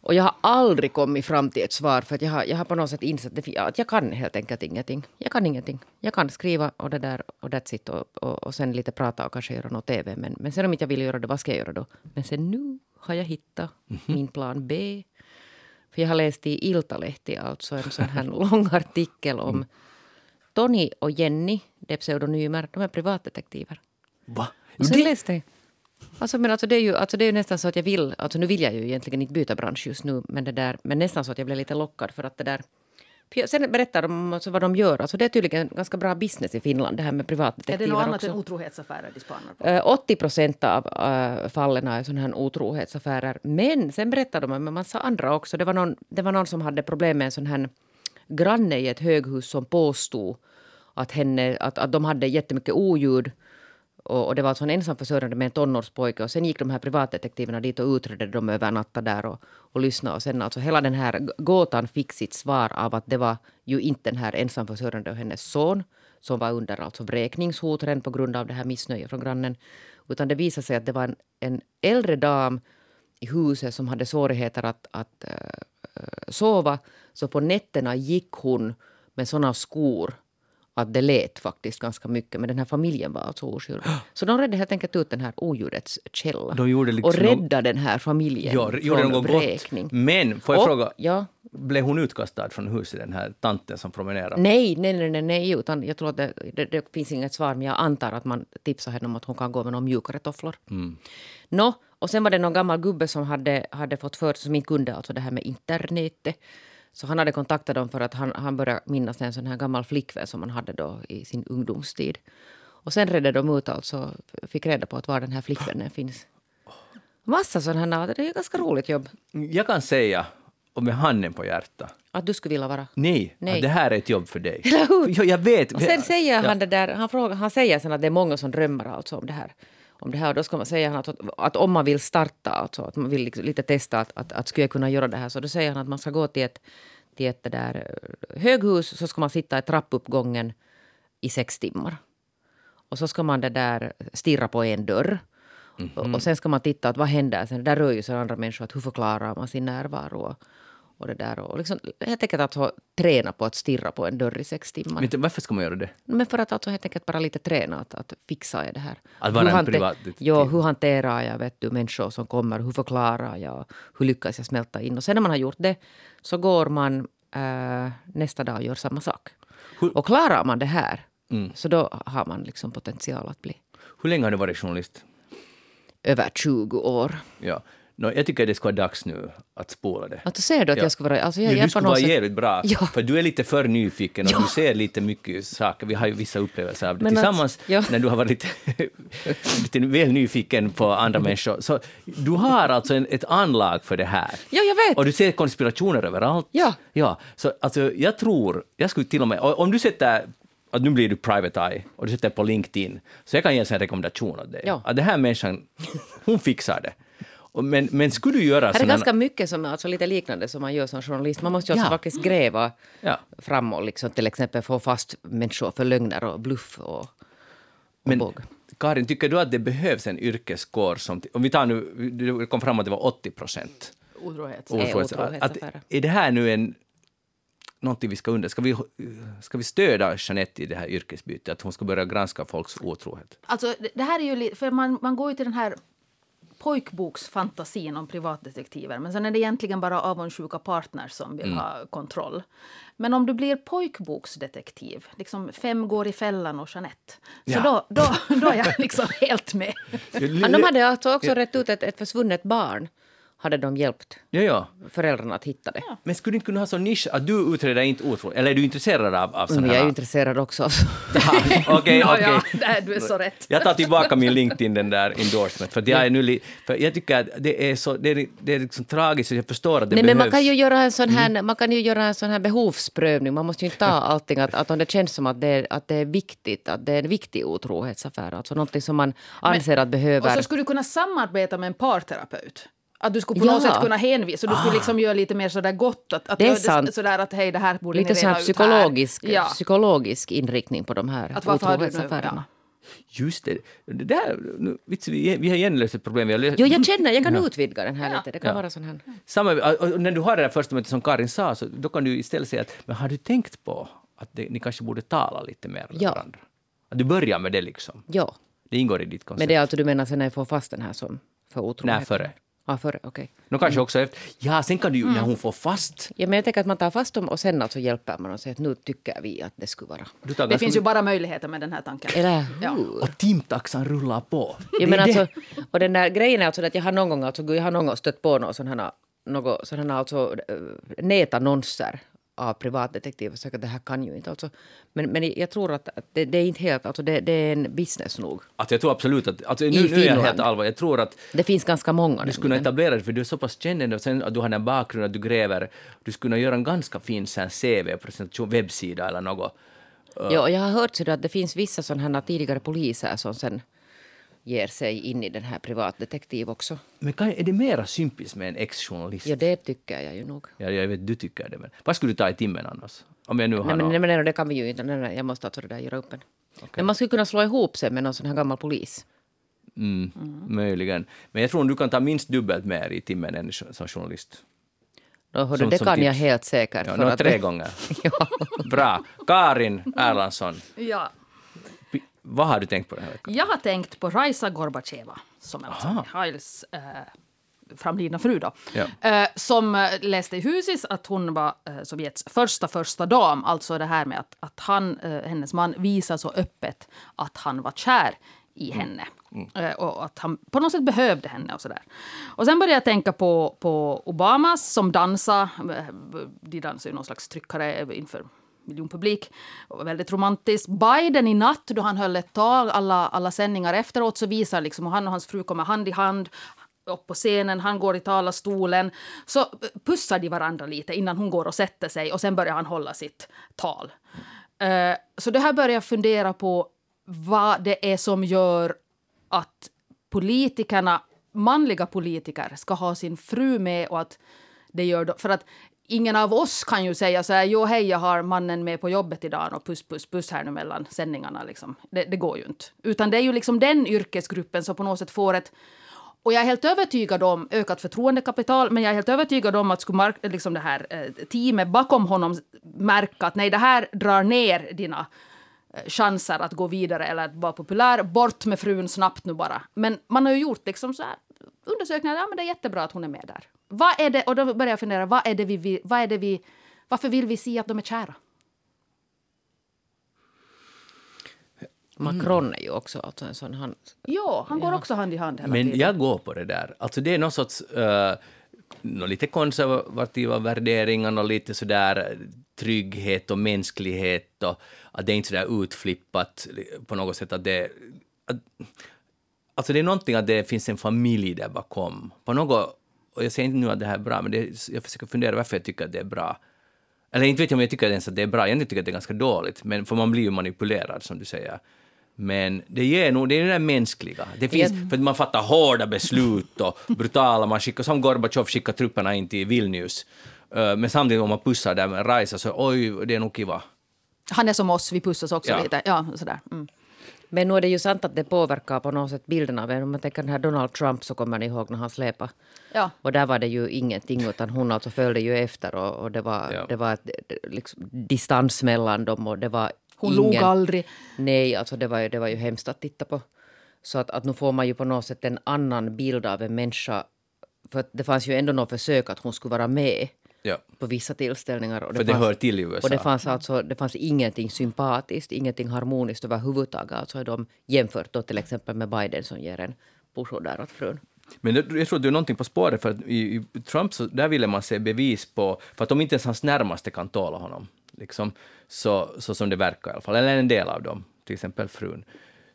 Och jag har aldrig kommit fram till ett svar för jag har, jag har på något sätt insett att jag kan helt enkelt ingenting. Jag kan ingenting. Jag kan skriva och det där och that's it och, och, och sen lite prata och kanske göra något TV. Men, men sen om inte jag vill göra det, vad ska jag göra då? Men sen nu har jag hittat min plan B. För jag har läst i Iltalehti alltså en sån här *laughs* lång artikel om Tony och Jenny, det är pseudonymer, de är privatdetektiver. Va? Och sen Det- läste jag. Alltså, men alltså, det, är ju, alltså, det är ju nästan så att jag vill, alltså nu vill jag ju egentligen inte byta bransch just nu, men, det där, men nästan så att jag blev lite lockad för att det där Sen berättar de alltså vad de gör. Alltså det är tydligen ganska bra business i Finland, det här med Är privatdetektiver det något annat också. än otrohetsaffärer de spanar på? Eh, 80 procent av uh, fallen är sådana här otrohetsaffärer. Men sen berättar de om en massa andra också. Det var, någon, det var någon som hade problem med en sån här granne i ett höghus som påstod att, henne, att, att de hade jättemycket oljud. Och, och det var alltså en ensamförsörjande med en tonårspojke. Och sen gick de här privatdetektiverna dit och utredde dem över natten där och, och lyssnade. Och sen alltså hela den här gåtan fick sitt svar av att det var ju inte den här ensamförsörjande och hennes son som var under alltså vräkningshot redan på grund av det här missnöjet från grannen. Utan det visade sig att det var en, en äldre dam i huset som hade svårigheter att, att äh, sova. Så på nätterna gick hon med såna skor att det lät faktiskt ganska mycket. Men den här familjen var alltså oskyldig. Så de redde helt enkelt ut den här oljudets källa. De gjorde liksom och räddade den här familjen Ja, gjorde från något vräkning. gott. Men, får jag Och- fråga, Ja. blev hon utkastad från huset, den här tanten som promenerade? Nej, nej, nej, nej, nej, utan jag tror att det, det, det finns inget svar, men jag antar att man tipsar henne om att hon kan gå med några mjukare tofflor. Mm. Nå, och sen var det någon gammal gubbe som hade, hade fått för sig, som inte kunde alltså det här med internetet. Så han hade kontaktat dem för att han, han började minnas en sån här gammal flickvän som han hade då i sin ungdomstid. Och sen redde de ut alltså, fick reda på att var den här flickvännen finns. Massa sådana här, det är ett ganska roligt jobb. Jag kan säga, och med handen på hjärtat, Att du skulle vilja vara. nej, Nej. Det här är ett jobb för dig. Eller hur? Ja, jag vet. Och sen säger Ja. han det där, han, frågar, han säger sen att det är många som drömmer alltså om det här. Om det här. Och då ska man säga att, att om man vill starta, alltså, att man vill liksom lite testa att, att, att skulle jag kunna göra det här, så då säger han att man ska gå till ett, till ett där eh, höghus, så ska man sitta i trappuppgången i sex timmar. Och så ska man det där stirra på en dörr. Och, och sen ska man titta att vad händer sen. Där rör ju sig andra människor. Att hur förklarar man sin närvaro? Och, det där. Och liksom, helt enkelt alltså träna på att stirra på en dörr i sex timmar. Men varför ska man göra det? Men för att alltså helt enkelt bara lite träna att, att fixa jag det här. Att vara Hur en privatdetektiv. Ja, hur hanterar jag vet du, människor som kommer? Hur förklarar jag? Hur lyckas jag smälta in? Och sen när man har gjort det så går man eh, nästa dag och gör samma sak. Hur- Och klarar man det här Mm. så då har man liksom potential att bli Hur länge har du varit journalist? över 20 år. Ja. Nå, jag tycker det ska vara dags nu att spola det. Alltså ser du att Ja. jag skulle vara... Alltså jag, Ja, du skulle något vara sätt- jävligt bra, Ja. för du är lite för nyfiken och du ser lite mycket saker. Vi har ju vissa upplevelser av det Men att- tillsammans ja. när du har varit lite, *laughs* lite väl nyfiken på andra människor. Så du har alltså en, ett anlag för det här. Ja, jag vet. Och du ser konspirationer överallt. Ja. ja. Så alltså, jag tror, jag skulle till och med, och om du sätter att nu blir du private eye och du sätter på LinkedIn, så jag kan ge en rekommendation åt dig. Ja. Att den här människan, hon fixar det. Men, men skulle du göra Här är sådana- ganska mycket som är alltså lite liknande som man gör som journalist. Man måste ju alltså Ja. faktiskt gräva Ja. fram och liksom till exempel få fast människor för lögner och bluff och, och Men båg. Karin, tycker du att det behövs en yrkeskår som... Om vi tar nu, det kom fram att det var 80 procent. Otrohet. Är Att, otrohetsaffärer. är det här nu en... Någonting vi ska undra. Ska vi, ska vi stödja Jeanette i det här yrkesbytet? Att hon ska börja granska folks otrohet? Alltså, det- här är ju för man, man går ju till den här pojkboksfantasin om privatdetektiver men sen är det egentligen bara avundsjuka partners som vill ha kontroll. Men om du blir pojkboksdetektiv, liksom Fem går i fällan och Jeanette, så Ja. då, då, då är jag liksom *laughs* helt med. De hade alltså också rätt ut ett, ett försvunnet barn. Hade de hjälpt Ja, ja. föräldrarna att hitta det. Men skulle du inte kunna ha sån nisch att du utreder inte otrohet? Eller är du intresserad av, av Men här... jag är ju intresserad också. av- *laughs* Okej, *laughs* Ja, okej. ja, där, du är så rätt. Jag tar tillbaka min LinkedIn, den där endorsement, för, att jag, är nu li, för jag tycker att det är så det är, det är liksom tragiskt, och jag förstår att det Nej, men behövs. man kan ju göra en sån här, Mm. man kan ju göra en sån här behovsprövning. Man måste ju inte ta *laughs* allting. Att, att om det känns som att det, är, att det är viktigt, att det är en viktig otrohetsaffär, alltså någonting som man anser att Och behöver... så skulle du kunna samarbeta med en parterapeut. Att du skulle på Ja. något sätt kunna hänvisa, du skulle liksom göra lite mer sådär gott. Att, att Det är göra sant. Sådär att hej, det här borde Lite ni sån här reda psykologisk, här. Ja. psykologisk inriktning på de här otrohetsaffärerna. Just det. det där, nu, vi, vi har igen löst ett problem. Vi har löst, Jo, jag känner, jag kan *laughs* utvidga den här Ja. lite. Det kan Ja. vara sån här... Samma, när du har det där första mötet som Karin sa, så då kan du istället säga att men har du tänkt på att det, ni kanske borde tala lite mer med Ja. varandra? Att du börjar med det liksom. Ja. Det ingår i ditt koncept. Men det är alltså du menar sen när jag får fast den här som för otrohet? Nej, före. Ja, före, okej. Nå kanske också efter. Ja, sen kan du ju när hon får fast. Ja, men jag tänker att man tar fast dem och sen alltså hjälper man och säger att nu tycker vi att det skulle vara. Du tar Det ganska finns ju bara möjligheter med den här tanken. Eller Ja. hur? Och timtaxan rullar på. Ja, men det. alltså, och den där grejen är alltså att jag har någon gång, alltså, jag har någon gång stött på någon sådana, något, sådana alltså, äh, nätannonser av privatdetektiver. Att det här kan ju inte alltså. Men, men jag tror att det, det är inte helt, alltså det, det är en business nog. Alltså jag tror absolut att, alltså nu, nu är jag helt allvar, jag tror att Det finns ganska många. du skulle kunna etablera dig för du är så pass känd och sen att du har den bakgrunden du gräver, du skulle kunna göra en ganska fin sån CV-presentation, webbsida eller något. Ja, jag har hört så att det finns vissa sådana här tidigare poliser som sen ger sig in i den här privatdetektiv också. Men kan, är det mera sympatiskt med en ex-journalist? Ja, det tycker jag ju nog. Ja, jag vet du tycker det, men vad skulle du ta i timmen annars? Om jag nu har Nej, men, någon- nej, men det kan vi ju inte. Nej, nej, jag måste alltså det där göra upp en. Men man skulle kunna slå ihop sig med någon sån här gammal polis. Mm, Möjligen. Men jag tror du kan ta minst dubbelt mer i timmen än som journalist. Då, hördu, Som- det som kan jag tips. helt säkert. Ja, för att- tre gånger. *laughs* ja. Bra. Karin Erlandsson, Ja. Vad har du tänkt på den här veckan? Jag har tänkt på Raisa Gorbacheva, som är alltså. Mihails eh, framlidna fru. Då, Ja. eh, som eh, läste i Husis att hon var eh, Sovjets första första dam. Alltså det här med att, att han, eh, hennes man visar så öppet att han var kär i henne. Eh, och att han på något sätt behövde henne och sådär. Och sen började jag tänka på, på Obamas som dansar. Eh, De dansar ju någon slags tryckare inför miljonpublik. Väldigt romantiskt. Biden i natt, då han höll ett tal, alla, alla sändningar efteråt, så visar liksom hur han och hans fru kommer hand i hand upp på scenen, han går i talarstolen. Så pussar de varandra lite innan hon går och sätter sig och sen börjar han hålla sitt tal. Eh, så det här börjar jag fundera på vad det är som gör att politikerna, manliga politiker, ska ha sin fru med och att det gör... För att ingen av oss kan ju säga så här, jo hej jag har mannen med på jobbet idag och puss puss puss här nu mellan sändningarna liksom. Det, det går ju inte. Utan det är ju liksom den yrkesgruppen som på något sätt får ett och jag är helt övertygad om ökat förtroendekapital, men jag är helt övertygad om att skulle mark- liksom det här eh, teamet bakom honom märka att nej, det här drar ner dina eh, chanser att gå vidare eller att vara populär. Bort med frun snabbt nu bara. Men man har ju gjort liksom så här undersökningar, ja men det är jättebra att hon är med där. Vad är det, och då börjar jag fundera, vad är det vi, vill- vad är det vi, varför vill vi se att de är kära? Macron är ju också alltså en sån han... Ja, han går också hand i hand hela Men tiden. jag går på det där. Alltså det är någon sorts uh, lite konservativa värderingar och lite sådär trygghet och mänsklighet och att det är inte sådär utflippat på något sätt att det... Att, alltså det är någonting att det finns en familj där bakom. På något, och jag säger inte nu att det här är bra, men det, jag försöker fundera varför jag tycker att det är bra. Eller inte vet jag om jag tycker ens att det är bra, jag tycker att det är ganska dåligt, men för man blir ju manipulerad som du säger. Men det ger nog, det är det där mänskliga. Det finns, för att man fattar hårda beslut och brutala, man skickar, som Gorbatjov skickar trupperna in till Vilnius. Eh, Men samtidigt om man pussar där med Raisa så oj, det är nog kiva. Han är som oss, vi pussas också Ja. lite. Ja, sådär. Mm. Men nu är det ju sant att det påverkar på något sätt bilden av en. Om man tänker den här Donald Trump så kommer ni ihåg när han släpade. Ja. Och där var det ju ingenting utan hon alltså följde ju efter och, och det var, Ja. det var ett, liksom, distans mellan dem och det var Hon ingen... log aldrig. Nej, alltså det var, ju, det var ju hemskt att titta på. Så att, att nu får man ju på något sätt en annan bild av en människa. För att det fanns ju ändå något försök att hon skulle vara med Ja. på vissa tillställningar. Och För det fanns, hör till i USA. Och det fanns, alltså, det fanns ingenting sympatiskt, ingenting harmoniskt överhuvudtaget. Alltså de, jämfört då till exempel med Biden som ger en push där åt frun. Men det, jag tror att du är någonting på spåret, för att i, i Trump så där ville man se bevis på, för att om inte ens hans närmaste kan tåla honom, liksom, så, så som det verkar i alla fall, eller en del av dem, till exempel frun,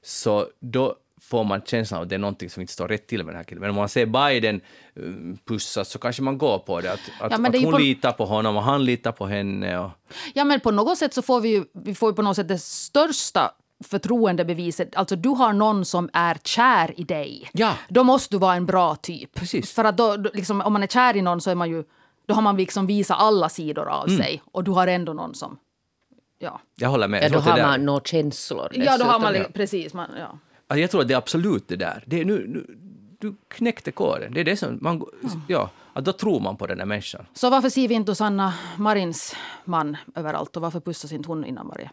så då får man känslan av att det är någonting som inte står rätt till med den här killen. Men om man ser Biden um, pussas så kanske man går på det, att, att, Ja, det att hon på- litar på honom och han litar på henne. Och, Ja, men på något sätt så får vi ju vi får på något sätt det största förtroendebeviset. Alltså du har någon som är kär i dig. Ja. Då måste du vara en bra typ. Precis. För att då, liksom, om man är kär i någon så är man ju, då har man liksom visat alla sidor av Mm. sig. Och du har ändå någon som, ja. jag håller med. Ja, då har man några känslor Ja, då har dessutom. man, precis, man, ja. Alltså, jag tror att det är absolut det där. Det är nu, nu, du knäckte koden. Det är det som man... går- Ja, att då tror man på den där människan. Så varför ser vi inte Sanna Marins man överallt och varför pussas inte hon innan varje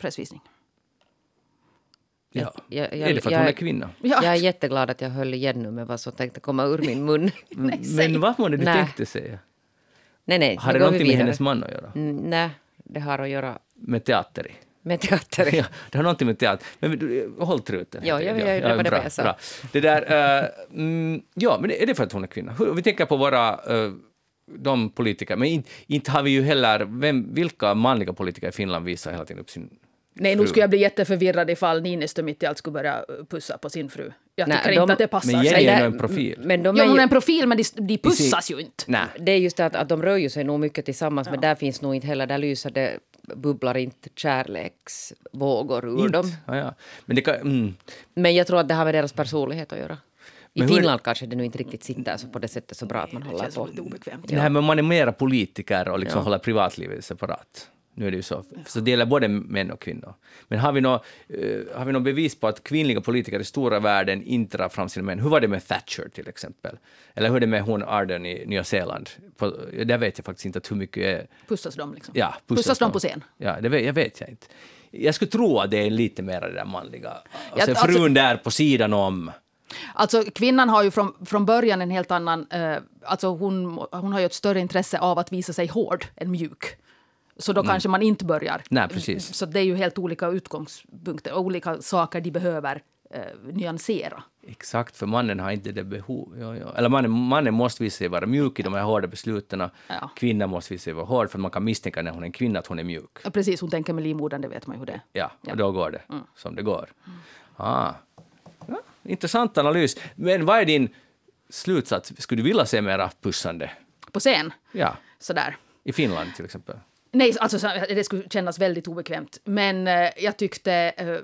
pressvisning? Ja. Jag- jag- är det för att jag- hon är kvinna? Ja. Jag är jätteglad att jag höll igen nu med vad som tänkte komma ur min mun. *laughs* Men vad var det du Nej. tänkte säga? nej, nej. Har det någonting med hennes man att göra? Mm, Nej, det har att göra Med teater? Med teater. Ja, det har någonting med teater. Men håll truten. Ja, helt ja, enkelt. ja, det var det bra, jag sa. bra. Det där, eh, mm, ja, men är det för att hon är kvinna? Hur- Vi tänker på våra eh, de politiker, men inte, inte har vi ju heller, vem, vilka manliga politiker i Finland visar hela tiden upp sin Nej, nu skulle jag bli jätteförvirrad ifall Niinistö mitt i allt skulle börja pussa på sin fru. Jag Nej, tycker de- inte att det passar Men. Jenny är Nej, ju en profil. Men de Ja, är hon är en profil, men de, de pussas ju inte. Nej. det är just det att, att de rör ju sig nog mycket tillsammans, men där finns nog inte heller, där lyser det, bubblar inte kärleksvågor ur Inte. dem. Ja, ja. Men det kan, mm, Men jag tror att det har med deras personlighet att göra. I Men hur- Finland kanske det nu inte riktigt sitter så på det sättet så bra att man Det håller känns på. lite obekvämt. det här med man är mera politiker och liksom håller privatlivet separat. Nu är det ju så. Så det gäller både män och kvinnor. Men har vi något har vi nå bevis på att kvinnliga politiker i stora världen inte drar fram sina män? Hur var det med Thatcher till exempel? Eller hur är det med hon Arden i Nya Zeeland? På, där vet jag faktiskt inte hur mycket är... Pussas de liksom? Ja, pussas, de på scen? Ja, det vet, jag vet jag inte. Jag skulle tro att det är lite mer det där manliga. Och sen Ja, alltså- frun där på sidan om. Alltså kvinnan har ju från, från början en helt annan... Eh, alltså hon, hon har ju ett större intresse av att visa sig hård än mjuk. Så då kanske man inte börjar. Mm. Nej, precis. Så det är ju helt olika utgångspunkter och olika saker de behöver eh, nyansera. Exakt, för mannen har inte det behov. Ja, ja. Eller mannen, mannen måste visa sig vara mjuk i de här hårda besluten. Ja. Kvinnan måste visa sig vara hård, för man kan misstänka när hon är en kvinna att hon är mjuk. Ja, Precis, hon tänker med livmodern, det vet man ju hur det är. Ja, och då går det som det går. Ah. Ja, intressant analys. Men vad är din slutsats? Skulle du vilja se mera pussande? På scen, Ja, sådär. i Finland till exempel. Nej, alltså så- det skulle kännas väldigt obekvämt. Men eh, jag tyckte eh,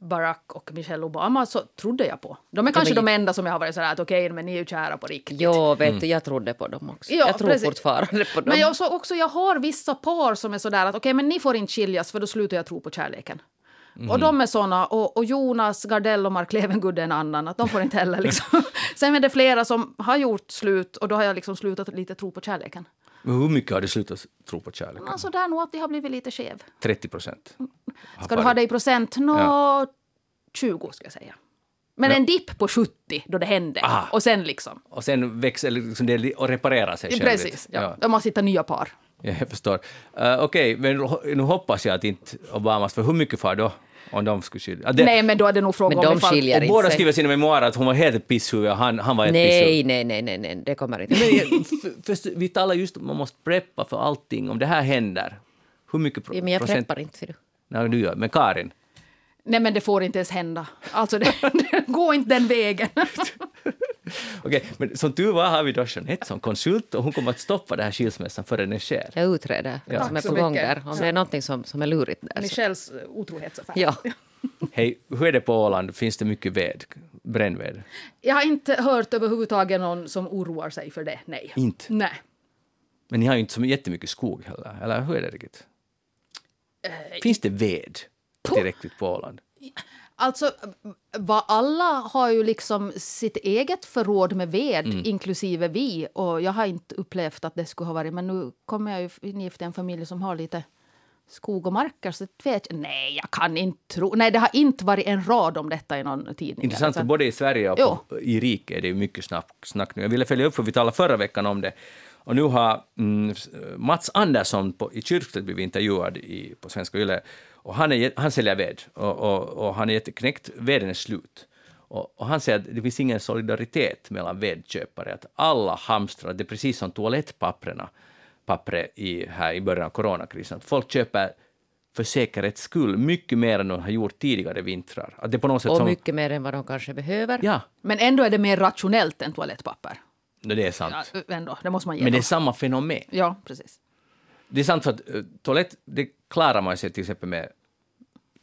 Barack och Michelle Obama så trodde jag på. De är kanske men- de enda som jag har varit sådär att okej, men ni är ju kära på riktigt. Jo, vet du, jag trodde på dem också. Ja, jag tror precis. fortfarande på dem. Men jag, så också, jag har vissa par som är sådär att okej, men ni får inte skiljas för då slutar jag tro på kärleken. Och de är såna, och, och Jonas Gardell och Mark Levengood är en annan, att de får inte heller liksom. *laughs* Sen är det flera som har gjort slut och då har jag liksom slutat lite tro på kärleken. Men hur mycket har du slutat tro på kärleken? Alltså där nog att det har blivit lite skev. 30 procent? Ska du ha det i procent? Nå, Ja. 20 ska jag säga. Men Ja. en dipp på 70 då det hände. Aha. Och sen liksom. Och sen växer liksom det och reparerar sig själv. Precis, lite. ja. De måste hitta nya par. Ja, jag förstår. Uh, Okej, men nu hoppas jag att inte Obamas, för hur mycket far då? Om de skulle skilja? Ah, det- Nej, men då är det nog fråga Men om de ifall... skiljer och inte båda sig. skriver sina memoarer att hon var helt pisshuvud och han, han var ett pisshuvud. Nej, nej, nej, nej, nej, det kommer inte. Men för, för, vi talar just om att man måste preppa för allting. Om det här händer, hur mycket pro- Ja, men jag procent? preppar inte. Ser du. Nej, du gör. Men Karin? Nej, men det får inte ens hända. Alltså, det, *laughs* det, gå inte den vägen. *laughs* *laughs* Okej, men som tur var har vi då Jeanette som konsult och hon kommer att stoppa det här skilsmässan före den sker. Jag utreder Ja. vad som är på gång där. Om det är någonting som, som är lurigt där. Så. Michelles eh, otrohetsaffär. Ja. *laughs* Hej, hur är det på Åland? Finns det mycket ved? Brännved? Jag har inte hört överhuvudtaget någon som oroar sig för det. Nej. Inte? Nej. Men ni har ju inte så jättemycket skog heller, eller hur är det riktigt? Eh, Finns det ved tillräckligt på Åland? Alltså, vad alla har ju liksom sitt eget förråd med ved, Mm. inklusive vi. Och jag har inte upplevt att det skulle ha varit... Men nu kommer jag ju in i en familj som har lite skog och marker. Så vet jag, nej, jag kan inte tro... Nej, det har inte varit en rad om detta i någon tidning. Intressant, för både i Sverige och på, i riket är det mycket snack, snack nu. Jag ville följa upp, för vi talade förra veckan om det. Och nu har mm, Mats Andersson på, i Kyrkstedt blivit intervjuad i, på Svenska Yle. Och han, är, han säljer ved och, och, och han är jätteknäckt. Veden är slut. Och, och han säger att det finns ingen solidaritet mellan vedköpare. Att alla hamstrar, det är precis som toalettpapperna pappret i, här i början av coronakrisen. Att folk köper för säkerhets skull mycket mer än de har gjort tidigare vintrar. Att det på något sätt Och som, mycket mer än vad de kanske behöver. Ja, Men ändå är det mer rationellt än toalettpapper. det är sant. Ja, ändå, det måste man ge Men det är samma fenomen. Ja, precis. Det är sant för att uh, toalett, det klarar man sig till exempel med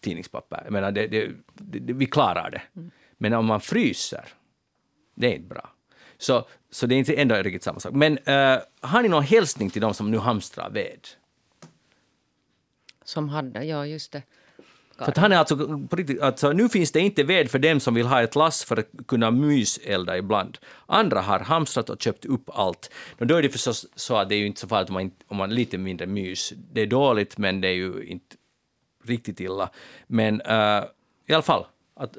tidningspapper. Jag menar, det, det, det, vi klarar det. Men om man fryser, det är inte bra. Så, så det är inte ändå riktigt samma sak. Men uh, har ni någon hälsning till de som nu hamstrar ved? Som hade, ja just det. För han är alltså, på riktigt, alltså, nu finns det inte ved för dem som vill ha ett lass för att kunna myselda ibland. Andra har hamstrat och köpt upp allt. Då är det förstås så att det är ju inte så farligt om man, om man lite mindre mys. Det är dåligt, men det är ju inte riktigt illa. Men uh, i alla fall, Att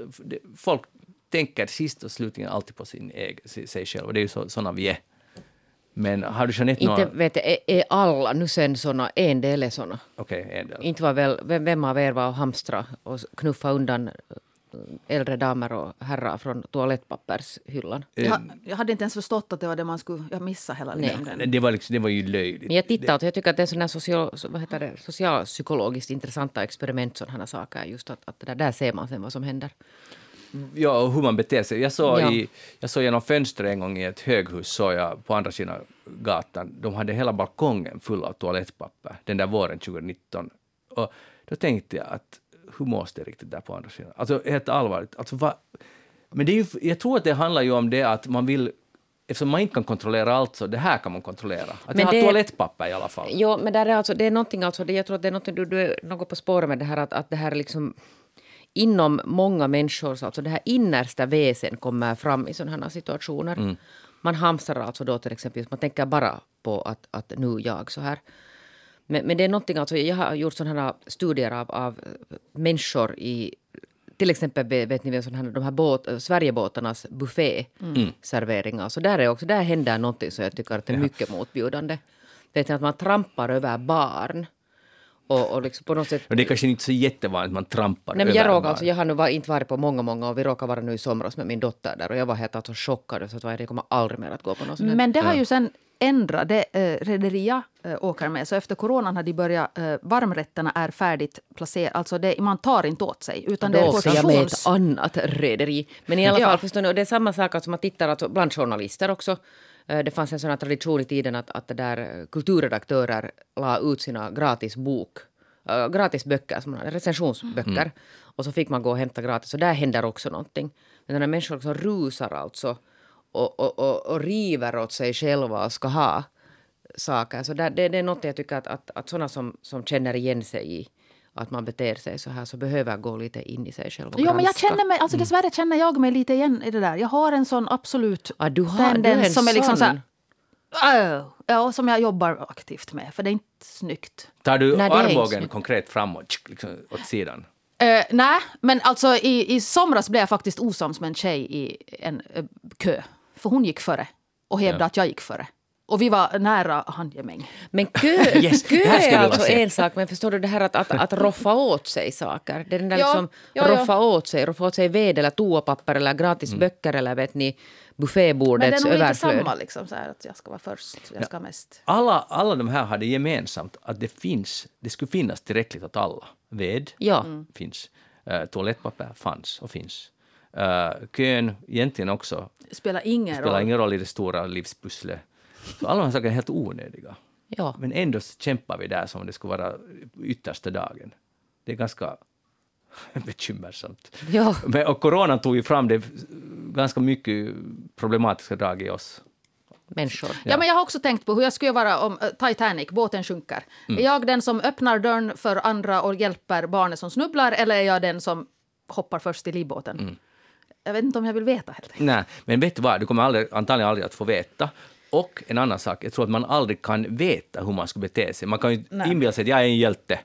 folk tänker sist och slutligen alltid på sin egen, sig själv, och det är ju så, sådana vi är. Men har du Jeanette Inte några... vet jag, är, är alla nu sen såna, en del är såna. Okej, en del. Inte var väl, vem, vem av er var och hamstra och knuffa undan eh, äldre damer och herrar från toalettpappershyllan? Jag, jag hade inte ens förstått att det var det man skulle... Jag missade hela Nej. längden. Det var, liksom, det var ju löjligt. Men jag tittar och jag tycker att det är sådana social, vad heter det, socialpsykologiskt intressanta experiment sådana saker. Just att, att där, där ser man sen vad som händer. Ja, och hur man beter sig. Jag såg, Ja. i, jag såg genom fönstret en gång i ett höghus, såg jag på andra sidan gatan, de hade hela balkongen full av toalettpapper, den där våren 2019. Och då tänkte jag att hur mås det riktigt där på andra sidan? Alltså helt allvarligt. Alltså, vad, men det är ju, jag tror att det handlar ju om det att man vill Eftersom man inte kan kontrollera allt, så det här kan man kontrollera. Att Men jag har det- toalettpapper i alla fall. Jo, men där är alltså, det är någonting alltså, jag tror att det är någonting, du, du är något på spåret med det här att, att det här är liksom inom många människor, så alltså det här innersta väsen kommer fram i sådana här situationer. Man hamstrar alltså då till exempel, man tänker bara på att, att nu jag så här. Men, men det är någonting, alltså, jag har gjort sådana här studier av, av människor i till exempel vet ni sådana här, de här båt, Sverigebåtarnas bufféserveringar. Så där, är också, där händer någonting som jag tycker att är mycket motbjudande. Vet ni, att man trampar över barn. Och, och liksom på något sätt... Och det är kanske inte så jättevanligt man trampar Nej, men jag, råkar, alltså, jag har nu var, inte varit på många, många och vi råkade vara nu i somras med min dotter där och jag var helt alltså chockad. Så att jag kommer aldrig mer att gå på något sånt. Men det har ju sen ändrat. Det eh, rederi jag eh, åker med, så efter coronan har de börjat... Eh, varmrätterna är färdigt placerade. Alltså det, man tar inte åt sig, utan det Då är åker jag med ett annat rederi. Men i alla Ja. fall, förstår ni, och det är samma sak alltså, man tittar alltså, bland journalister också. Eh, Det fanns en sån här tradition i tiden att, att där eh, kulturredaktörer la ut sina gratis bok, eh, gratis böcker, som recensionsböcker. Och så fick man gå och hämta gratis. Och där händer också någonting. Men när människor liksom rusar alltså och, och, och, och river åt sig själva och ska ha saker. Så där, det, det är något jag tycker att, att, att sådana som, som känner igen sig i att man beter sig så här så behöver gå lite in i sig själv och Jo, men jag känner mig, alltså dessvärre känner jag mig lite igen i det där. Jag har en sån absolut Ah, du har- du är en tendens som är liksom så här... Ja, som jag jobbar aktivt med, för det är inte snyggt. Tar du Nej, armbågen konkret framåt, liksom, åt sidan? Uh, nej, men alltså i, i somras blev jag faktiskt osams med en tjej i en eh, kö. För hon gick före och hävdade Ja. att jag gick före. Och vi var nära handgemäng. Men kö, *laughs* Yes, kö är alltså se. en sak, men förstår du det här att, att, att roffa åt sig saker? Det är den där Ja, liksom, ja, ja. roffa åt sig, roffa åt sig ved eller toapapper eller gratis Mm. böcker eller vet ni Men det är buffébordets nog lite överflöd. samma, liksom, så här, att jag ska vara först, jag ska mest. Alla, alla de här hade gemensamt att det finns, det skulle finnas tillräckligt åt alla. Ved Ja. finns, uh, toalettpapper fanns och finns. Uh, kön egentligen också spelar ingen spelar roll. ingen roll i det stora livspusslet. Så alla de här sakerna är helt onödiga. Ja. Men ändå kämpar vi där som om det skulle vara yttersta dagen. Det är ganska *laughs* bekymmersamt. Ja. Men, och coronan tog ju fram det ganska mycket problematiska drag i oss. Människor. Ja. men jag har också tänkt på hur jag skulle vara om eh, Titanic, båten sjunker. Mm. Är jag den som öppnar dörren för andra och hjälper barnet som snubblar eller är jag den som hoppar först i livbåten? Mm. Jag vet inte om jag vill veta helt enkelt. Nej, men vet du vad, du kommer aldrig, antagligen aldrig att få veta. Och en annan sak, jag tror att man aldrig kan veta hur man ska bete sig. Man kan ju Nej. inbilla sig att jag är en hjälte,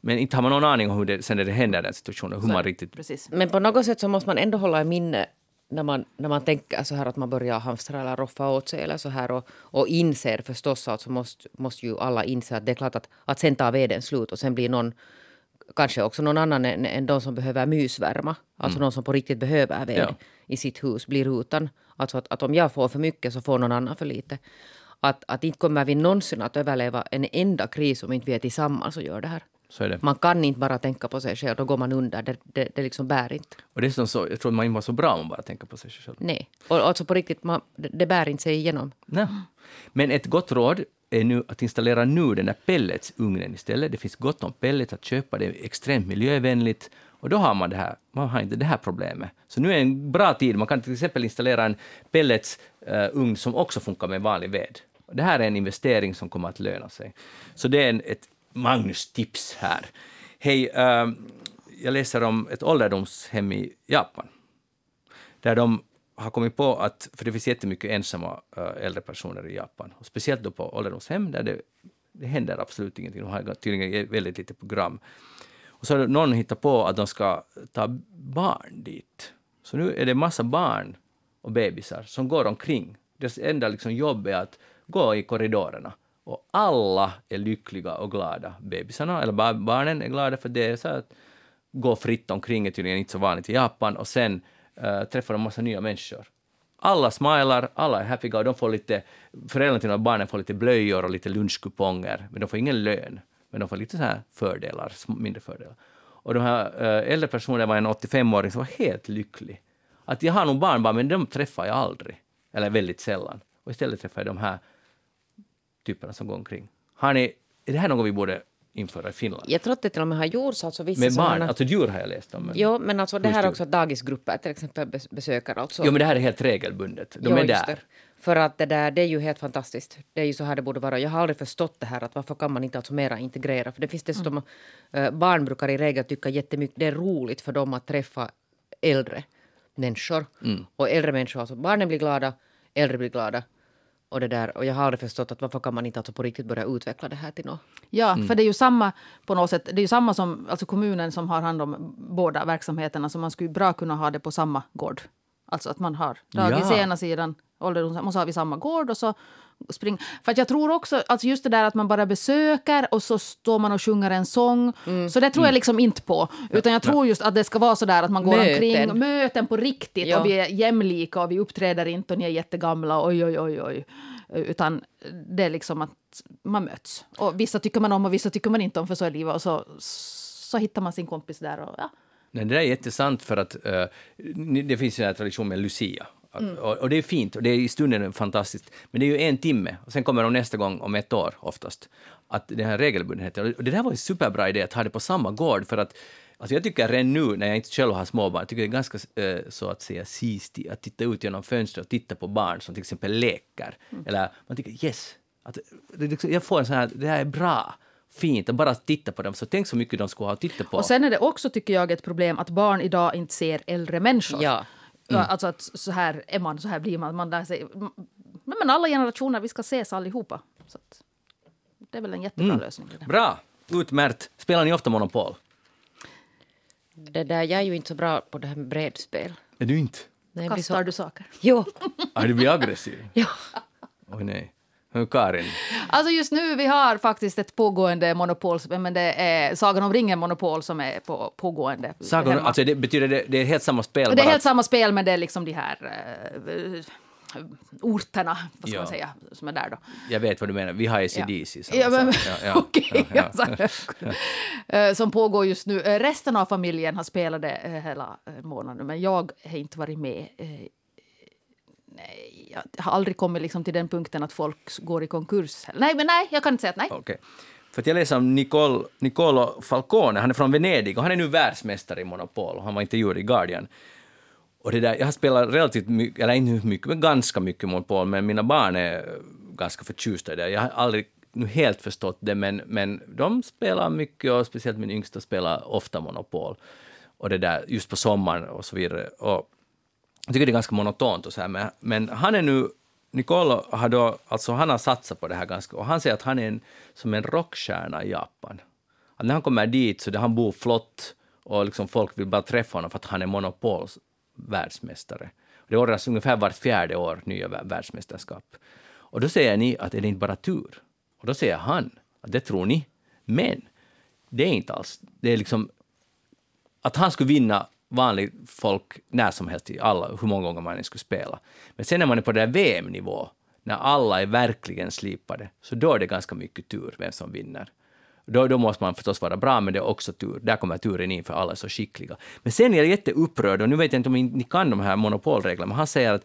men inte har man någon aning om hur det, sen när det händer den situationen, hur man riktigt... Precis. Men på något sätt så måste man ändå hålla i minne när man, när man tänker så här att man börjar hamstra eller roffa åt sig eller så här och, och inser förstås att så måste, måste ju alla inse att det är klart att, att sen tar veden slut och sen blir någon kanske också någon annan än, än de som behöver mysvärma. Alltså någon som på riktigt behöver ved Ja. i sitt hus blir utan. Alltså att, att om jag får för mycket så får någon annan för lite. Att, att inte kommer vi någonsin att överleva en enda kris om inte vi är tillsammans och gör det här. Det. Man kan inte bara tänka på sig själv, då går man under. Det, det, det liksom bär inte. Och dessutom så, jag tror att man inte var så bra om man bara tänker på sig själv. Nej. Och alltså på riktigt, man, det, det bär inte sig igenom. Nej. Men ett gott råd är nu att installera nu den där pelletsugnen istället. Det finns gott om pellets att köpa, det är extremt miljövänligt och då har man det här, man har inte det här problemet. Så nu är en bra tid, man kan till exempel installera en pelletsugn eh, som också funkar med vanlig ved. Det här är en investering som kommer att löna sig. Så det är en, ett Magnus-tips här. Hej, ehm, jag läser om ett ålderdomshem i Japan där de har kommit på att, för det finns jättemycket ensamma eh, äldre personer i Japan, och speciellt då på ålderdomshem där det, det händer absolut ingenting. De har tydligen väldigt lite program. Och så har någon hittat på att de ska ta barn dit. Så nu är det massa barn och bebisar som går omkring. Deras enda liksom jobb är att gå i korridorerna. Och alla är lyckliga och glada. Bebisarna, eller barnen är glada för det är så att gå fritt omkring är tydligen inte så vanligt i Japan och sen äh, träffar de massa nya människor. Alla smilar, alla är happy och de får lite, föräldrarna till barnen får lite blöjor och lite lunchkuponger, men de får ingen lön. Men de får lite så här fördelar, mindre fördelar. Och de här uh, äldre personerna var en 85-åring som var helt lycklig. Att jag har nog barnbarn, men de träffar jag aldrig. Eller väldigt sällan. Och istället träffar jag de här typerna som går omkring. Har ni, är det här något vi borde införa i Finland? Jag tror att det till och med har gjorts. Alltså vissa Med barn, sådana- alltså djur har jag läst om. Men, Jo, men alltså det här är också dagisgrupper till exempel bes- besöker alltså. jo, men det här är helt regelbundet. De Jo, är där. För att det där, det är ju helt fantastiskt. Det är ju så här det borde vara. Jag har aldrig förstått det här att varför kan man inte alltså mera integrera? För det finns dessutom, eh, barn brukar i regel tycka jättemycket, det är roligt för dem att träffa äldre människor. Mm. Och äldre människor, alltså barnen blir glada, äldre blir glada. Och, det där, och jag har aldrig förstått att varför kan man inte alltså på riktigt börja utveckla det här till något. Ja, Mm. för det är ju samma på något sätt. Det är ju samma som alltså kommunen som har hand om båda verksamheterna. Så man skulle bra kunna ha det på samma gård. Alltså att man har dagis Ja. ena sidan, ålderdomshem och så har vi samma gård och så spring. För att jag tror också, alltså just det där att man bara besöker och så står man och sjunger en sång. Mm. Så det tror jag liksom inte på. Utan jag tror just att det ska vara så där att man går Möten. omkring, möten på riktigt Ja. och vi är jämlika och vi uppträder inte och ni är jättegamla, oj oj oj oj. Utan det är liksom att man möts. Och vissa tycker man om och vissa tycker man inte om för så är livet. Och så, så hittar man sin kompis där. Och, ja. Nej, det där är jättesant för att ni- det finns en tradition med Lucia. Mm. Och, och det är fint och det är i stunden fantastiskt. Men det är ju en timme och sen kommer de nästa gång om ett år oftast. Att den här regelbundenheten. Och det där var en superbra idé att ha det på samma gård för att Alltså jag tycker redan nu, när jag inte själv har småbarn, tycker det är ganska eh, så att säga sistig att titta ut genom fönstret och titta på barn som till exempel leker. Mm. Eller man tycker yes, att, liksom- jag får en sån här, det här är bra, fint, och bara titta på dem. Så tänk så mycket de skulle ha att titta på. Och sen är det också, tycker jag, ett problem att barn idag inte ser äldre människor. Ja. Ja, Alltså att så här är man, så här blir man. man lär sig, men, men alla generationer, vi ska ses allihopa. Så att, det är väl en jättebra lösning. Det där. Bra, utmärkt. Spelar ni ofta Monopol? Det där, jag är ju inte så bra på det här med brädspel. Är du inte? Nej, blir Kastar så... du saker? Jo. *laughs* Har du blivit aggressiv? ja. Oj nej. Karin? Alltså just nu vi har faktiskt ett pågående monopol, men det är Sagan om ringen-monopol som är på, pågående. Sagan, hemma. alltså det betyder det, det är helt samma spel? Det är helt samma spel, men det är liksom de här uh, orterna, vad ska Ja. man säga, som är där då. Jag vet vad du menar. Vi har ACDC. samma Ja, men, sak. Ja, ja, *laughs* okej. ja, ja. som pågår just nu. Eh, Resten av familjen har spelat det eh, hela månaden, men jag har inte varit med. Nej, jag har aldrig kommit liksom till den punkten att folk går i konkurs. Nej, men nej, jag kan inte säga att nej. Okay. För att jag läser om Nicol, Nicolo Falcone, han är från Venedig och han är nu världsmästare i Monopol han var intervjuad i Guardian. Och det där, jag har spelat relativt mycket, eller inte mycket, men ganska mycket Monopol, men mina barn är ganska förtjusta i det. Jag har aldrig nu helt förstått det, men, men de spelar mycket och speciellt min yngsta spelar ofta Monopol. Och det där, just på sommaren och så vidare. Och jag tycker det är ganska monotont och så här, men, men han är nu, Nicolo har då, alltså han har satsat på det här ganska, och han säger att han är en, som en rockstjärna i Japan. Att när han kommer dit så där han bor flott och liksom folk vill bara träffa honom för att han är Monopols världsmästare. Det ordnas ungefär vart fjärde år nya världsmästerskap. Och då säger ni att är det inte bara tur? Och då säger han att det tror ni, men det är inte alls, det är liksom att han skulle vinna vanligt folk när som helst, alla, hur många gånger man än skulle spela. Men sen när man är på den där VM-nivå, när alla är verkligen slipade, så då är det ganska mycket tur vem som vinner. Då, då måste man förstås vara bra, men det är också tur. Där kommer turen in, för alla är så skickliga. Men sen är jag jätteupprörd, och nu vet jag inte om ni kan de här monopolreglerna, men han säger att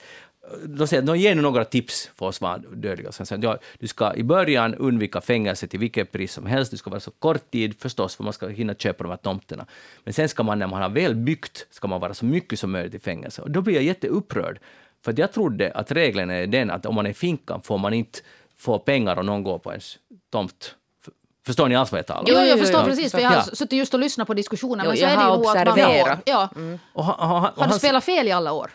de säger de ger nu några tips för oss dödliga. Så han säger att ja, du ska i början undvika fängelse till vilket pris som helst. Du ska vara så kort tid förstås, för man ska hinna köpa de här tomterna. Men sen ska man, när man har väl byggt, ska man vara så mycket som möjligt i fängelse. Och då blir jag jätteupprörd. För att jag trodde att regeln är den att om man är i finkan får man inte få pengar om någon går på ens tomt. Förstår ni alls vad jag talar om? Jo, jag förstår jo. precis, för jag har Ja. suttit just och lyssnat på diskussionen. Jo, Men så jag är det har ju att man observerat. Ja. Och han, han, och Har du han- spelat fel i alla år?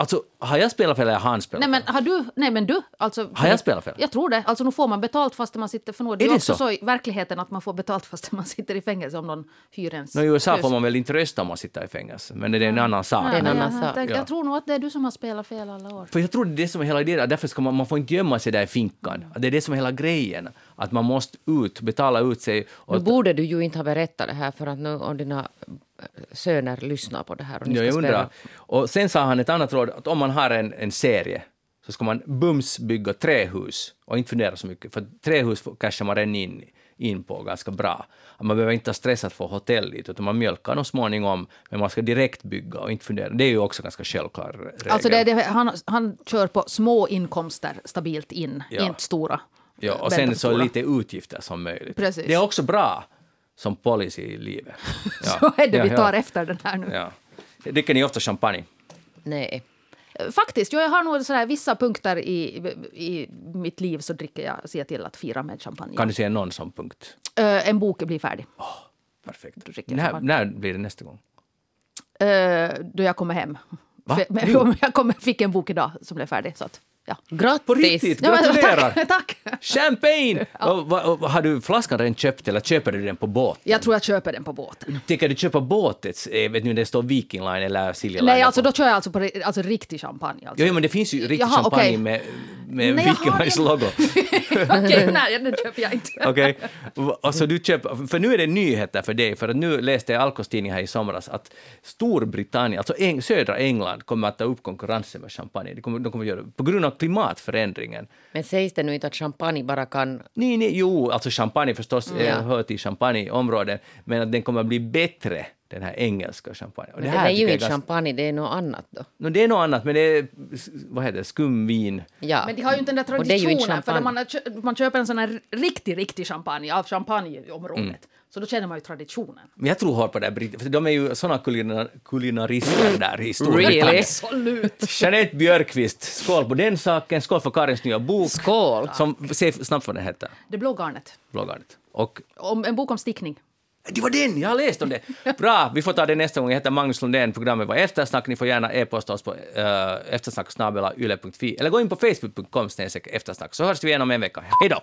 Alltså, har jag spelat fel eller har han spelat Nej men fel? har du, nej men du, alltså... Har jag spelat fel? Jag tror det. Alltså nu får man betalt fast man sitter, för nu är det Är ju också så? så? i verkligheten att man får betalt fast *laughs* man sitter i fängelse om någon hyr ens Nå, I USA hus. får man väl inte rösta om man sitter i fängelse, men det är en annan sak. Är en Nej, annan jag, sak. jag, Ja. jag tror nog att det är du som har spelat fel alla år. För jag tror det är det som är hela idén, därför ska man, man får inte gömma sig där i finkan. Det är det som är hela grejen, att man måste ut, betala ut sig. Nu borde du ju inte ha berättat det här för att nu om dina äh, söner lyssnar på det här och ni ska jag spela. undrar. Och sen sa han ett annat råd, att om man har en, en serie så ska man bums bygga trähus och inte fundera så mycket, för trähus cashar man redan in, in på ganska bra. Man behöver inte ha stress att få hotell dit, utan man mjölkar dem småningom, men man ska direkt bygga och inte fundera. Det är ju också ganska självklar regel. Alltså det, det, han, han kör på små inkomster stabilt in, Ja. inte stora. Ja, och sen så lite utgifter som möjligt. Precis. Det är också bra som policy i livet. *laughs* Ja. Så är det Ja, vi ja. tar efter den här nu. Ja. Dricker ni ofta champagne? Nej. Faktiskt, jag har nog sådär, vissa punkter i, i mitt liv så dricker jag, ser jag till att fira med champagne. Kan du säga någon sån punkt? Ö, en bok blir färdig. Perfekt. Dricker jag När, när blir det nästa gång? Ö, då jag kommer hem. Va? För-? Men, *laughs* jag kommer, fick en bok idag som blev färdig. Så att, ja. Grattis! På riktigt? Ja, Gratulerar! tack, *laughs* tack! Champagne! Och, vad- och, har du flaskan redan köpt eller köper du den på båt? Jag tror jag köper den på båten. Tänker du köpa båtets, eh, vet ni, det står Viking Line eller Silja Line? Nej, alltså på? då kör jag alltså på alltså, riktig champagne. Alltså. Jo, men det finns ju riktig Jaha, champagne okej. med, med Nej, Viking Lines en- logo. *laughs* Okej, nej, den köper jag inte. Okej. Och- och så du köper, för nu är det nyheter för dig, för att nu läste jag Alkos tidning här i somras att Storbritannien, alltså Eng, södra England, kommer att ta upp konkurrensen med champagne. De kommer, de kommer göra på grund av klimatförändringen. Men sägs det nu inte att champagne bara kan... Nej, nej, jo, alltså champagne förstås Mm. mm. hör till champagneområdet, men att den kommer att bli bättre, den här engelska champagne. Och Men det, här är ju inte champagne, det är något annat då. No, det är något annat, men det är, vad heter det, skumvin. Ja. Men de har ju inte den där det traditionen. För man, man köper en sån här riktig, riktig champagne av champagneområdet. Mm. Så då känner man ju traditionen. Men jag tror hårt på det här britt, för de är ju såna kulinar, kulinarister där i Storbritannien. Really? Absolut! Jeanette Björkqvist, skål på den saken, skål för Karins nya bok. Skål! Som, säg snabbt vad den heter, Det blå garnet. bloggarnet. Och Om, en bok om stickning det var den, jag har läst om det. Bra, vi får ta det nästa gång. Jag heter Magnus Lundén, programmet var Eftersnack. Ni får gärna e-posta oss på eh, uh, eftersnacksnabelayle.fi eller gå in på facebook.com eftersnack så hörs vi igen om en vecka. Hej då!